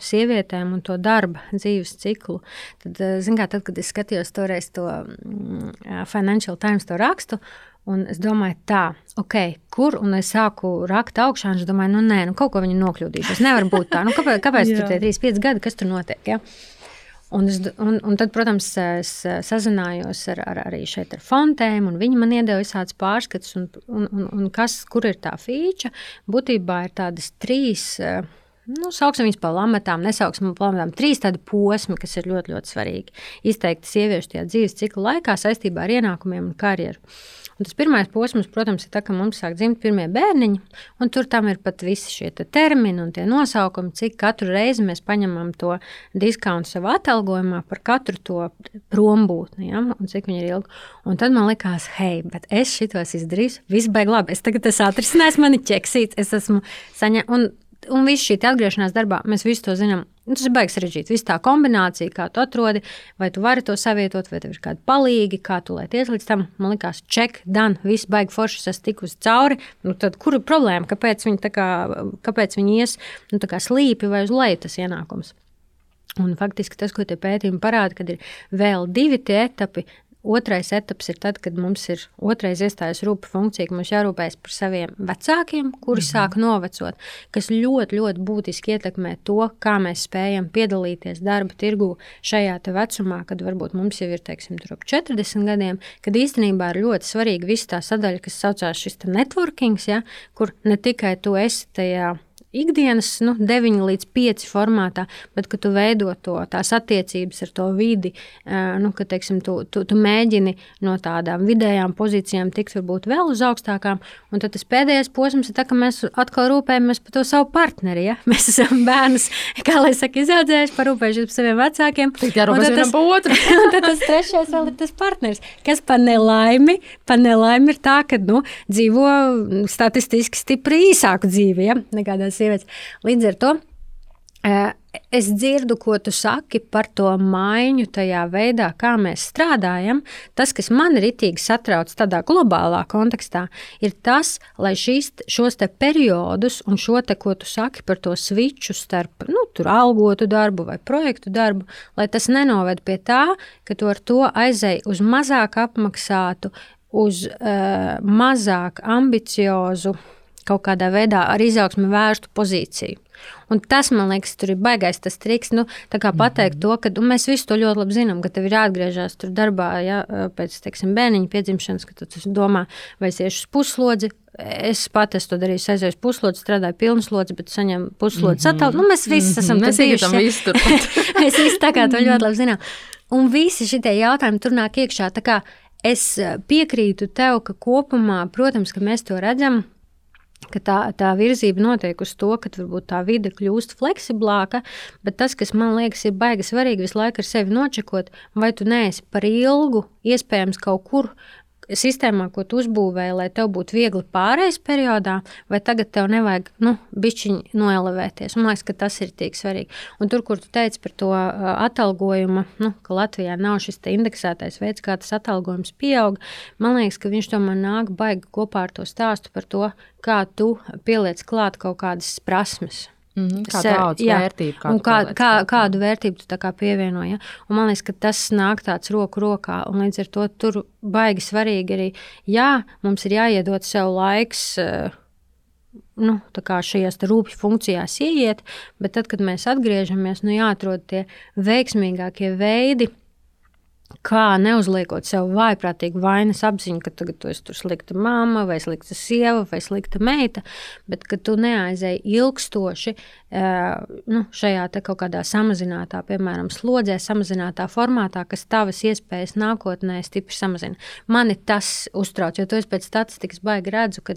sievietēm un to darba dzīves ciklu, tad, kā, tad kad es skatījos toreiz to Financial Times to rakstu, Un es domāju, tā, ok, kur? Un es sāku rakt augšā, un es domāju, nu, nē, nu, kaut ko viņi nokļūdījušies. Nevar būt tā. Nu, kāpēc <laughs> kāpēc tur tie 3, 5 gadi, kas tur notiek? Ja? Un, es, un, un tad, protams, es sazinājos ar, ar, arī šeit ar fontēm, un viņi man iedeva visādus pārskatus, un, un, un, un kas, kur ir tā fīča. Būtībā ir tādas trīs. Nu, sauksim viņus par lamatām, nesauksim par lamatām. Trīs tādi posmi, kas ir ļoti, ļoti svarīgi. Izteikti sieviešu tajā dzīves cikla laikā saistībā ar ienākumiem un karjeru. Un tas pirmais posms, protams, ir tas, ka mums sāk dzimt pirmie bērniņi, un tur tam ir pat visi šie te termini un tie nosaukumi, cik katru reizi mēs paņemam to diskontu savā atalgojumā par katru to prombūtni, ja? un cik viņi ir ilgi. Un tad man likās, hei, bet es šitos izdarīšu, viss beigas labi. Es tagad esmu atrisinājis, man ir ķeksīts, es esmu saņēmis. Un viss šī atgriešanās darbā, mēs visi to zinām. Nu, tas ir baigs sarežģīts. Viss tā kombinācija, kā tu atrodi, vai tu vari to savietot, vai tev ir kādi palīgi, kā tu lai tiec līdz tam. Man liekas, check, done, viss baigi forši, es tikusi cauri. Nu, tad kur ir problēma? Kāpēc viņi, kā, kāpēc viņi ies nu, slīpi vai uz leju tas ienākums? Un faktiski tas, ko tie pētījumi parāda, kad ir vēl divi tie etapi, Otrais etaps ir tad, kad mums ir otrais iestājas rūpa funkcija, ka mums jārūpējas par saviem vecākiem, kuri mm -hmm. sāk novecot, kas ļoti, ļoti būtiski ietekmē to, kā mēs spējam piedalīties darba tirgū šajā vecumā, kad varbūt mums jau ir teiksim, ap 40 gadiem, kad īstenībā ir ļoti svarīga visa tā sadaļa, kas saucās šis networking, ja, kur ne tikai tu esi tajā ikdienas nu, 9 līdz 5 formātā, bet ka tu veido to, tās attiecības ar to vidi, nu, ka teiksim, tu, tu, tu mēģini no tādām vidējām pozīcijām tikt varbūt vēl uz augstākām. Un tad tas pēdējais posms ir tas, ka mēs atkal rūpējamies par to savu partneri. Ja? <laughs> Mēs esam bērnus, kā lai saka, izaudzējuši, parūpējušies par saviem vecākiem. Jā, rūpējamies vienam par otru. <laughs> un tad tas trešais vēl ir tas partneris, kas pa nelaimi, pa nelaimi ir tā, ka nu, dzīvo statistiski stipri īsāku dzīvi ja? nekā tās sievietes. Līdz ar to es dzirdu, ko tu saki par to maiņu tajā veidā, kā mēs strādājam. Tas, kas man ir itīgi satrauc tādā globālā kontekstā, ir tas, lai šīs, šos periodus un šo te, ko tu saki par to switchu starp nu, algotu darbu vai projektu darbu, lai tas nenoved pie tā, ka tu ar to aizēji uz mazāk apmaksātu, uz uh, mazāk ambiciozu, kaut kādā veidā ar izaugsmu vērstu pozīciju. Un tas, man liekas, tur ir baisais tas triks. Nu, pateikt to, ka mēs visi to ļoti labi zinām, ka tev ir jāatgriežas tur darbā ja, pēc teiksim, bērniņa piedzimšanas, ka tu domā, vai es iešu uz puslodzi. Es pati esmu to darījis, aizēju uz puslodzi, strādāju pilnu slodzi, bet saņemu puslodzi mm -hmm. atalgu. Nu, mēs visi esam mm -hmm. bijuši. Visi tur. <laughs> mēs visi tā kā to ļoti labi zinām. Un visi šie jautājumi tur nāk iekšā. es piekrītu tev, ka kopumā, protams, ka mēs to redzam, ka tā, tā virzība notiek uz to, ka varbūt tā vide kļūst fleksiblāka, bet tas, kas man liekas, ir baigi svarīgi, visu laiku ar sevi nočekot, vai tu neesi par ilgu, iespējams, kaut kur sistēmā, ko tu uzbūvēji, lai tev būtu viegli pārējais periodā, vai tagad tev nevajag nu, bišķiņi noelevēties. Man liekas, ka tas ir tik svarīgi. Un tur, kur tu teici par to atalgojumu, nu, ka Latvijā nav šis indeksētais veids, kā tas atalgojums pieaug, man liekas, ka viņš tomēr nāk baigi kopā ar to stāstu par to, kā tu pieliec klāt kaut kādas prasmes. Mm -hmm, kā tādu vērtību, kā, kā, kā, kādu vērtību tu pievienoji. Ja? Un man liekas, ka tas nāk tāds roku rokā. Līdz ar to tur baigi svarīgi arī, jā, mums ir jāiedod sev laiks. Uh, nu, šajās rūpju funkcijās ieiet, bet tad, kad mēs atgriežamies, nu, jāatrod tie veiksmīgākie veidi, kā neuzliekot sev vājprātīgu vainas apziņu, ka tagad tu esi slikta mamma, vai slikta sieva, vai slikta meita, bet ka tu neaizēji ilgstoši nu, šajā kaut kādā samazinātā, piemēram, slodzē, samazinātā formātā, kas tavas iespējas nākotnē stipri samazina. Mani tas uztrauc, jo to es pēc statistikas baigi redzu, ka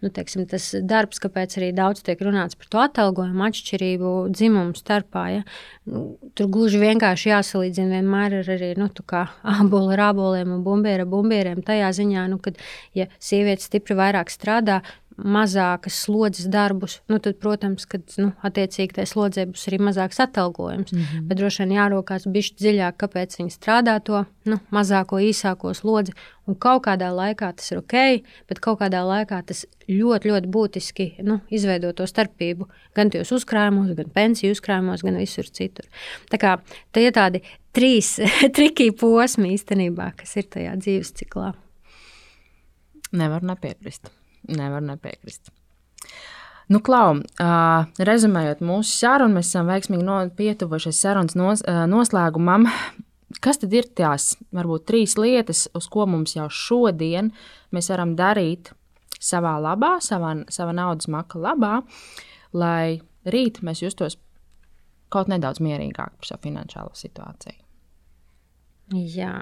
nu, teiksim, tas darbs, kāpēc arī daudz tiek runāts par to atalgojumu atšķirību dzimumu starpā, ja, nu, tur gluži vienkārši jāsalīdzina vienmēr ar arī nu, ābolu ar āboliem un bumbieri ar bumbieriem. Tajā ziņā, nu, kad ja sieviete stipri vairāk strādā, mazākas slodzes darbus, nu, tad, protams, kad, nu, attiecīgi tajā slodzē būs arī mazāks atalgojums. Mm -hmm. Bet droši vien jārokās bišķi dziļāk, kāpēc viņi strādā to nu, mazāko, īsāko slodzi. Un kaut kādā laikā tas ir ok, bet kaut kādā laikā tas ļoti, ļoti būtiski nu, izveido to starpību gan tajos uzkrājumos, gan pensiju uzkrājumos, gan visur citur. Tā kā tie ir tādi trīs <laughs> triki posmi īstenībā, kas ir tajā dzīves ciklā. Nevar nepiekrist. Nevar nepiekrist. Nu, Klau, uh, rezumējot mūsu sarunu, mēs esam veiksmīgi no, pietuvušies sarunas nos, uh, noslēgumam. Kas tad ir tās varbūt trīs lietas, uz ko mums jau šodien mēs varam darīt savā labā, savā, savā naudas maka labā, lai rīt mēs justos kaut nedaudz mierīgāk par savu finansiālo situāciju? Jā.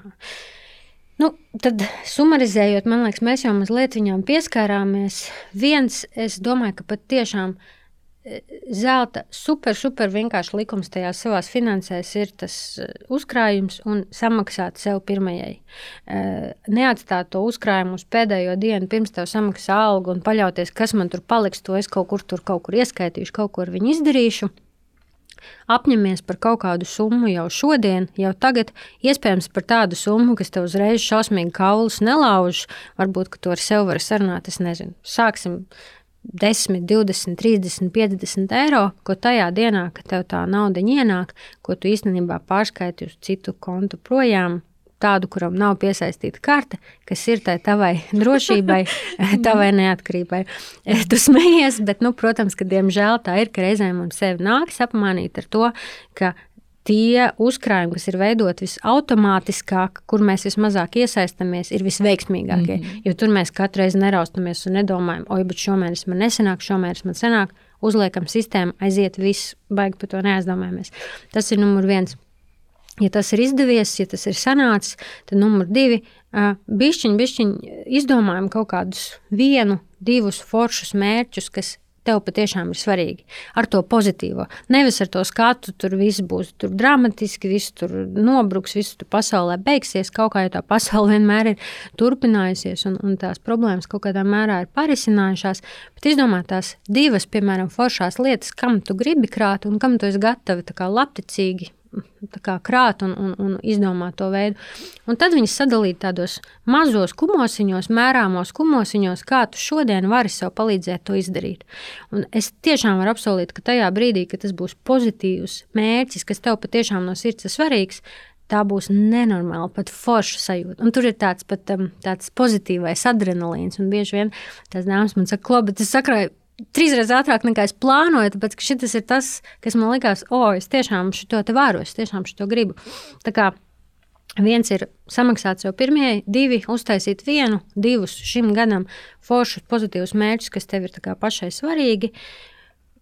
Nu, tad, summarizējot, man liekas, mēs jau mazliet viņām pieskārāmies. Viens, es domāju, ka pat tiešām e, zelta super, super vienkārši likums tajā savā finansēs ir tas e, uzkrājums un samaksāt sev pirmajai. E, neatstāt to uzkrājumu uz pēdējo dienu, pirms tev samaksā algu un paļauties, kas man tur paliks, to es kaut kur tur kaut kur ieskaitīšu, kaut ko ar viņu izdarīšu apņemies par kaut kādu summu jau šodien, jau tagad, iespējams par tādu summu, kas tev uzreiz šausmīgi kaulus nelauž. Varbūt, ka to ar sevi var sarunāt, es nezinu. Sāksim 10, 20, 30, 50 eiro, ko tajā dienā, kad tev tā nauda ienāk, ko tu īstenībā pārskaiti uz citu kontu projām, tādu, kuram nav piesaistīta karte, kas ir tai tavai <laughs> drošībai, <laughs> tavai neatkarībai. Tu smejies, bet, nu, protams, ka diemžēl tā ir, ka reizēm mums sevi nāks apmānīt ar to, ka tie uzkrājumi, kas ir veidoti visautomātiskāk, kur mēs vismazāk iesaistamies, ir visveiksmīgākie. Mm -hmm. Jo tur mēs katru reizi neraustamies un nedomājam, oi, bet šomēnes man nesenāk, šomēnes man senāk. Uzliekam sistēmu, aiziet, viss, baigi par to neaizdomājamies. Tas ir numur viens. Ja tas ir izdevies, ja tas ir sanācis, tad numur divi - bišķiņi, bišķiņi izdomājam kaut kādus vienu, divus foršus mērķus, kas tev patiešām ir svarīgi. Ar to pozitīvo. Nevis ar to skatu, tur viss būs tur dramatiski, viss tur nobruks, viss tur pasaulē beigsies. Kaut kā jau tā pasaule <laughs> vienmēr ir turpinājusies, un, un tās problēmas kaut kādā mērā ir parisinājušās. Bet izdomāt tās divas, piemēram, foršās lietas, kam tu gribi krāt un kam tu esi gatavi labticīgi krāt un, un, un izdomāt to veidu. Un tad viņas sadalīt tādos mazos kumosiņos, mērāmos kumosiņos, kā tu šodien vari sev palīdzēt to izdarīt. Un es tiešām varu apsolīt, ka tajā brīdī, kad tas būs pozitīvs mērķis, kas tev patiešām no sirds ir svarīgs, tā būs nenormāla, pat forša sajūta. Un tur ir tāds, pat, um, tāds pozitīvs adrenalīns. Un bieži vien tās dāmas man saka, ko, bet es sakrāju trīsreiz ātrāk nekā es plānoju, tāpēc ka šis ir tas, kas man likās, o, es tiešām šo te varu, es tiešām šo gribu. Tā kā viens ir samaksāt sev pirmie, divi uztaisīt vienu, divus šim gadam foršus pozitīvus mērķus, kas tev ir pašai svarīgi.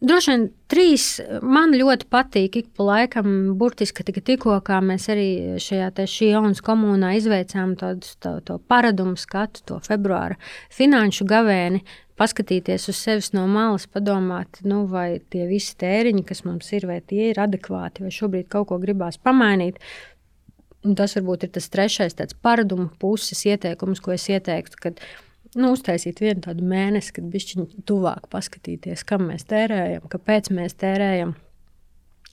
Droši vien trīs man ļoti patīk. Ik pa laikam, burtiski tikko, kā mēs arī šajā šī jaunas komunā izveicām to, to, to paradumu skatu, to februāra finanšu gavēni, paskatīties uz sevis no malas, padomāt, nu, vai tie visi tēriņi, kas mums ir, vai tie ir adekvāti, vai šobrīd kaut ko gribās pamainīt. Un tas varbūt ir tas trešais paradumu puses ieteikums, ko es ieteiktu. Kad, nu, uztaisīt vienu tādu mēnesi, kad bišķiņi tuvāk paskatīties, kam mēs tērējam, kāpēc mēs tērējam.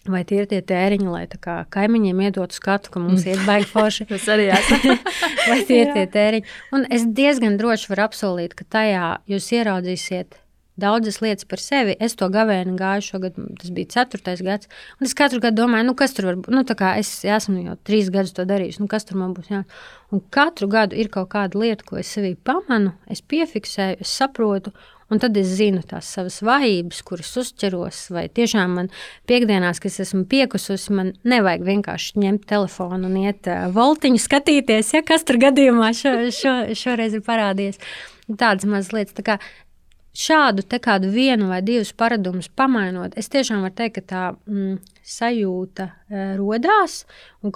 Vai tie ir tie tēriņi, lai kaimiņiem iedotu skatu, ka mums ir baigi forši? <laughs> Tas arī esmu. <laughs> Vai tie ir tie tēriņi? Un es diezgan droši varu apsolīt, ka tajā jūs ieraudzīsiet daudzas lietas par sevi. Es to gavēnu gāju šogad, tas bija ceturtais gads. Un es katru gadu domāju, nu, kas tur var būt. Nu, es esmu jau trīs gadus to darījis, nu, kas tur man būs. Jā. Un katru gadu ir kaut kāda lieta, ko es sevī pamanu, es piefiksēju, es saprotu. Un tad es zinu tās savas vājības, kuras uzķeros, vai tiešām man piekdienās, kad esmu piekususi, man nevajag vienkārši ņemt telefonu un iet uh, voltiņu skatīties, ja kas tur gadījumā šo, šo, šoreiz ir parādījies. Tādas mazas lietas. Tā kā šādu kādu vienu vai divus paradumus pamainot, es tiešām varu teikt, ka tā mm, sajūta e, radās.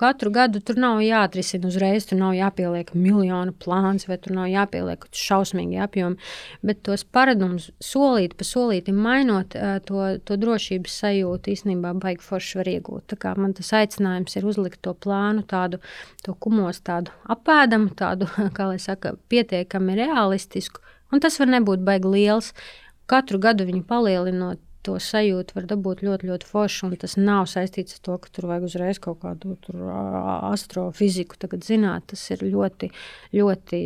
Katru gadu tur nav jāatrisina uzreiz, tur nav jāpieliek miljonu plāns, vai tur nav jāpieliek šausmīgi apjomi. Bet tos paradumus solīt pa solītam mainot, e, to, to drošības sajūtu īstenībā baigi forši var iegūt. Man tas aicinājums ir uzlikt to plānu, tādu kumos, tādu apēdamu, tādu, <laughs> kā lai saka, pietiekami realistisku Un tas var nebūt baigi liels. Katru gadu viņu palielinot, to sajūtu var dabūt ļoti, ļoti forši. Tas nav saistīts ar to, ka tur vajag uzreiz kaut kādu astrofiziku zināt. Tas ir ļoti, ļoti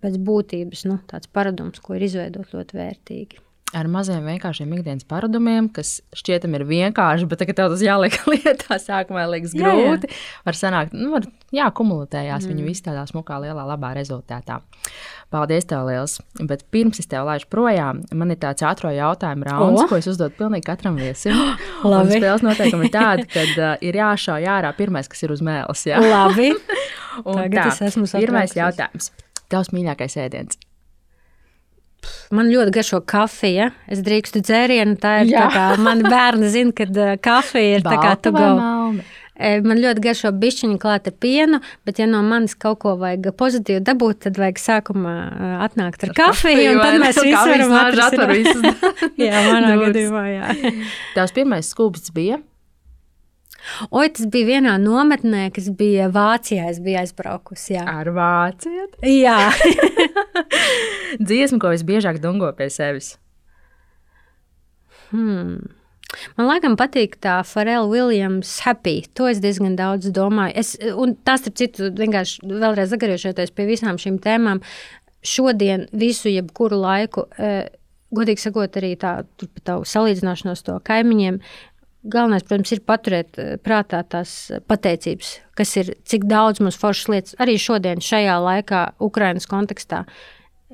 pēc būtības nu, tāds paradums, ko ir izveidot ļoti vērtīgi ar maziem vienkāršiem ikdienas paradumiem, kas šķietam ir vienkārši, bet tagad tas jāliek <laughs> lietā, sākumā liekas grūti. Jā, jā. Var sanākt, nu, var, jā, kumulētējās mm. viņu visu tādā smukā, lielā, labā rezultātā. Paldies, tev liels! Bet pirms es tev laišu projām, man ir tāds ātrā jautājuma rauns, ko es uzdodu pilnīgi katram viesim. <gasps> Labi. Spēles noteikumi ir tādi, ka uh, ir jāšauj ārā pirmais, kas ir uz mēles. Jā. Labi. <laughs> Un Tagad tā, es esmu sapratis. Pirmais jautājums. Tavs mīļākais ēdiens? Man ļoti garšo kafija. Es drīkstu dzērienu. Tā ir Jā. tā kā mani bērni zina, ka uh, kafija ir Balta tā kā tu go. E, man ļoti garšo bišķiņu klāt ar pienu, bet, ja no manis kaut ko vajag pozitīvu dabūt, tad vajag sākumā uh, atnākt ar kafiju, un tad mēs visi varam atrast. <laughs> <laughs> jā, manā gadījumā, jā. Tavs pirmais skūpsts bija? Oi, tas bija vienā nometnē, kas bija Vācijā. Es biju aizbraukusi. Jā. Ar vāciet? Jā. <laughs> Dziesmu, ko visbiežāk dungo pie sevis. Hmm. Man laikam patīk tā Farela Williams happy. To es diezgan daudz domāju. Es, un tas, starp citu, vienkārši vēlreiz atgriežoties pie visām šīm tēmām, šodien visu, jebkuru laiku, eh, godīgi sakot, arī tā, tā salīdzināšanos to kaimiņiem, Galvenais, protams, ir paturēt eh, prātā tās pateicības, kas ir, cik daudz mums foršas lietas arī šodien, šajā laikā, Ukraiņas kontekstā.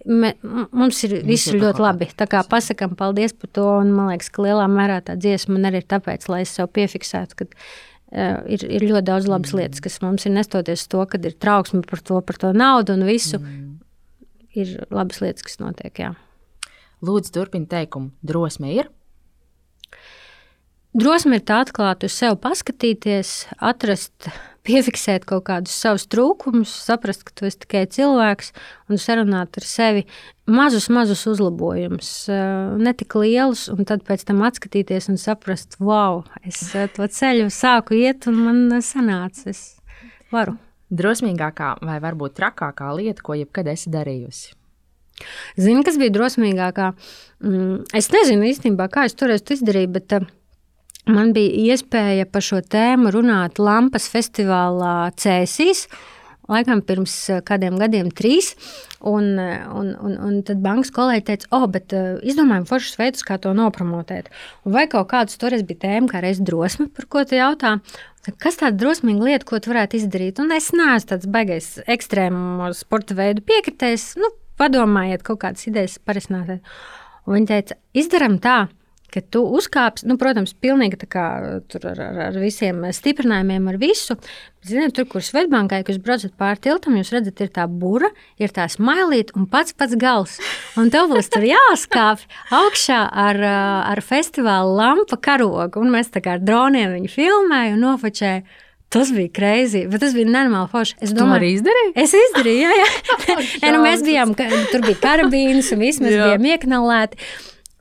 Me, mums ir viss ir ļoti labi. Tā kā pasakām paldies par to, un man liekas, ka lielā mērā tā dziesma man arī ir tāpēc, lai es sev piefiksētu, ka uh, ir, ir ļoti daudz labas mm. lietas, kas mums ir nestoties to, kad ir trauksme par to, par to naudu un visu. Mm. Ir labas lietas, kas notiek. Jā. Lūdzu, turpiniet teikumu. Drosme ir. Drosme ir tā atklāt uz sevi, paskatīties, atrast, piefiksēt kaut kādus savus trūkumus, saprast, ka tu esi tikai cilvēks un sarunāt ar sevi mazus, mazus uzlabojumus, eh, ne tik lielus, un tad pēc tam atskatīties un saprast, wow, es eh, to ceļu sāku iet, un man sanāca, es varu. Drosmīgākā vai varbūt trakākā lieta, ko jebkad esi darījusi? Zini, kas bija drosmīgākā? Mm, es nezinu īstenībā, kā es toreiz to izdarīju, bet uh, man bija iespēja par šo tēmu runāt Lampas festivālā Cēsīs. Laikam pirms eh, kādiem gadiem, trīs. Un, eh, un, un, un tad bankas kolēģi teica, oh, bet uh, izdomājam foršus veidus, kā to nopromotēt. Un vai kaut kāds toreiz bija tēma, kā reiz drosme, par ko tu jautā. Kas tāda drosmīga lieta, ko tu varētu izdarīt? Un es neesmu tāds baigais ekstrēmu sporta veidu piekritējs. Nu, padomājiet, kaut kādas idejas parisināt. Un viņi teica, izdarām tā, ka tu uzkāpsi, nu, protams, pilnīgi tā kā tur ar, ar, ar visiem stiprinājumiem, ar visu. Ziniet, tur, kur Svetbankai, kad jūs braucat pāri tiltam, jūs redzat, ir tā būra, ir tā smailīta un pats pats gals. Un tev būs tur jāskāpj augšā ar, ar festivāla lampa karogu. Un mēs tā kā ar droniem viņu filmējam un nofočējam. Tas bija greizi, bet tas bija nenormāli forši. Es domāju, arī izdarīju. Es izdarīju, jā, jā. <laughs> Nē, nu, mēs bijām, tur bija karabīnas un viss, mēs jā. bijām ieknalēti.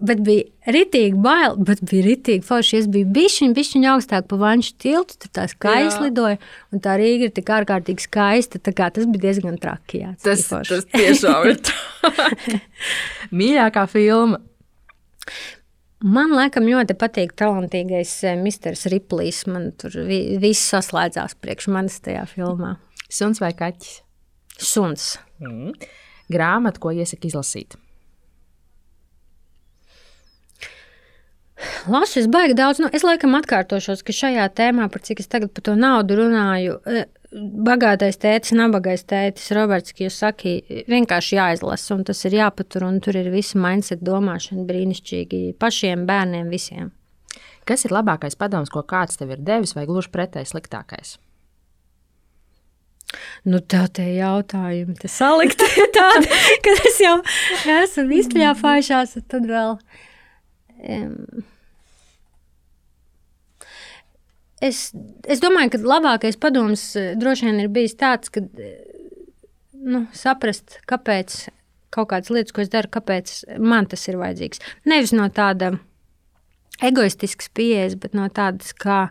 Bet bija rītīgi bail, bet bija rītīgi forši. Es biju bišķiņ, bišķiņ augstāk pa vanšu tiltu, tur tā skaisti lidoja, un tā Rīga ir tik ārkārtīgi skaista, tā kā tas bija diezgan traki. Jā, tas, tas tiešām ir traki. <laughs> Mīļākā filma? Man laikam ļoti patīk talantīgais eh, Misters Riplijs. Man tur viss saslēdzās priekš manis tajā filmā. Suns vai kaķis? Suns. Mm. Grāmata, ko iesaka izlasīt? Lasu es baigi daudz. Nu, es laikam atkārtošos, ka šajā tēmā, par cik es tagad par to naudu runāju, e, bagātais tētis, nabagais tētis, Roberts Kiyosaki, vienkārši jāizlasa, un tas ir jāpatur, un tur ir visa mindset domāšana brīnišķīgi pašiem bērniem visiem. Kas ir labākais padoms, ko kāds tev ir devis, vai gluži pretēji sliktākais? Nu, tā tie jautājumi, tas salikti tādi, <laughs> ka es jau esmu izpļāpājušās, tad vēl. Um, es, es domāju, ka labākais padoms eh, droši vien ir bijis tāds, ka eh, nu, saprast, kāpēc kaut kādas lietas, ko es daru, kāpēc man tas ir vajadzīgs. Nevis no tāda egoistiskas pieejas, bet no tādas, kā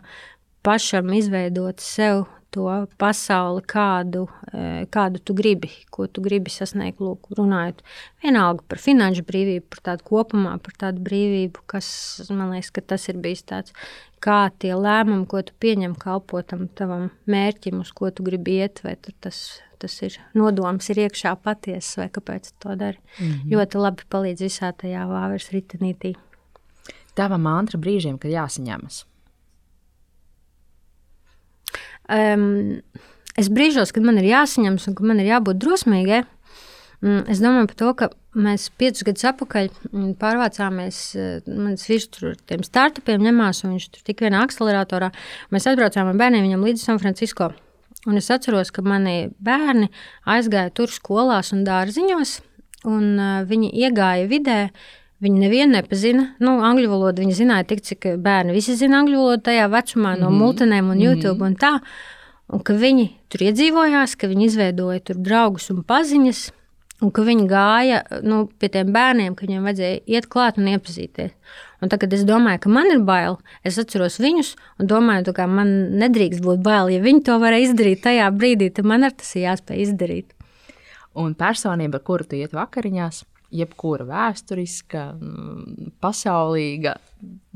pašam izveidot sev to pasauli, kādu, eh, kādu tu gribi, ko tu gribi sasniegt. Lūk, runājot vienalga par finanšu brīvību, par tādu kopumā, par tādu brīvību, kas man liekas, ka tas ir bijis tāds, kā tie lēmumi, ko tu pieņem, kalpo tam tavam mērķim, uz ko tu gribi iet, vai tas, tas ir nodoms, ir iekšā patiesa, vai kāpēc tu to dari. Mm -hmm. Ļoti labi palīdz visā tajā vāveres ritenītī. Tava mantra brīžiem, kad jāsaņemas. Um, es brīžos, kad man ir jāsaņemas un ka man ir jābūt drosmīgai, mm, es domāju par to, ka mēs piecus gadus atpakaļ mm, pārvācāmies. Eh, mans vīrs tur ar tiem startupiem ņemās, un viņš tur tik vienā akceleratorā. Mēs atbraucām ar bērniem viņam līdz San Francisco. Un es atceros, ka mani bērni aizgāja tur skolās un dārziņos, un uh, viņi iegāja vidē. Viņi nevienu nepazina. Nu, angļu valodu viņi zināja tik, cik bērni visi zina angļu valodu tajā vecumā, no mm -hmm. multinēm un YouTube mm -hmm. un tā. Un ka viņi tur iedzīvojās, ka viņi izveidoja tur draugus un paziņas, un ka viņi gāja nu, pie tiem bērniem, ka viņiem vajadzēja iet klāt un iepazīties. Un tad, kad es domāju, ka man ir bail, es atceros viņus un domāju, ka man nedrīkst būt bail. Ja viņi to varēja izdarīt tajā brīdī, tad man ar tas ir jāspēj izdarīt. Un personība, ar kuru tu iet vakariņās, jebkura vēsturiska, mm, pasaulīga,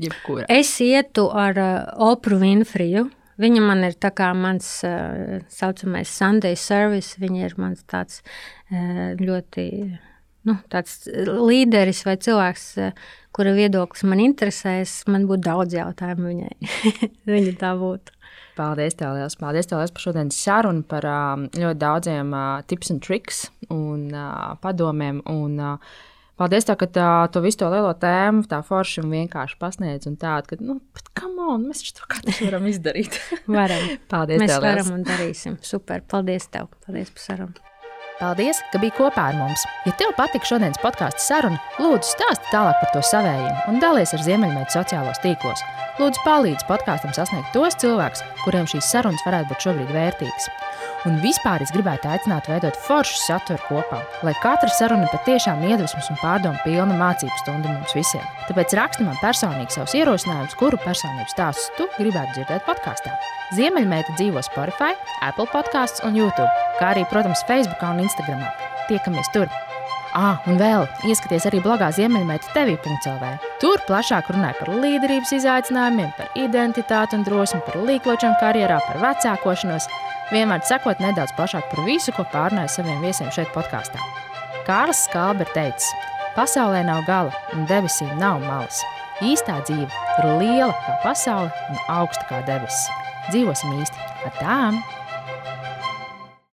jebkura. Es ietu ar uh, Opru Winfriju. Viņa man ir tā kā mans uh, saucamais Sunday service. Viņa ir mans tāds uh, ļoti nu, tāds līderis vai cilvēks, uh, kura viedoklis man interesēs. Man būtu daudz jautājumu viņai. <laughs> Viņa tā būtu. Paldies, tev liels. Paldies tev liels par šodienas sarunu, par uh, ļoti daudziem uh, tips un triks un uh, padomiem. Un, uh, Paldies, tev, ka tā, to visu to lielo tēmu tā forši un vienkārši pasniedz. Un tāda, ka, nu, bet come on, mēs to katrs varam izdarīt. <laughs> varam. Paldies, mēs tev. Mēs varam un darīsim. Super. Paldies tev. Paldies par sarunu. Paldies, ka biji kopā ar mums! Ja tev patika šodienas podkāstu saruna, lūdzu stāsti tālāk par to savējiem un dalies ar Ziemeļmeitu sociālos tīklos. Lūdzu, palīdzi podkāstam sasniegt tos cilvēkus, kuriem šīs sarunas varētu būt šobrīd vērtīgas. Un vispār es gribētu aicināt veidot foršu saturu kopā, lai katra saruna patiešām iedvesmas un pārdomu pilna mācību stunda mums visiem. Tāpēc raksti man personīgi savus ierosinājumus, kuru personību stāstus tu gribētu dzirdēt podkāstā. Ziemeļmeita dzīvo Spotify, Apple podkāstus un YouTube, kā arī, protams, Facebook un Instagram. Tiekamies tur! Ah, un vēl ieskaties arī blogā Ziemeļmeita TV.CLV. Tur plašāk runāja par līderības izaicinājumiem, par identitāti un drosmi, par līkločiem karjerā, par vecākošanos vienmēr sekot nedaudz plašāk par visu, ko pārnāju saviem viesiem šeit podkāstā. Kārlis Skalbe ir teicis, pasaulē nav gala un debesīm nav malas. Īstā dzīve ir liela kā pasaule un augsta kā debesis. Dzīvosim īsti ar tām!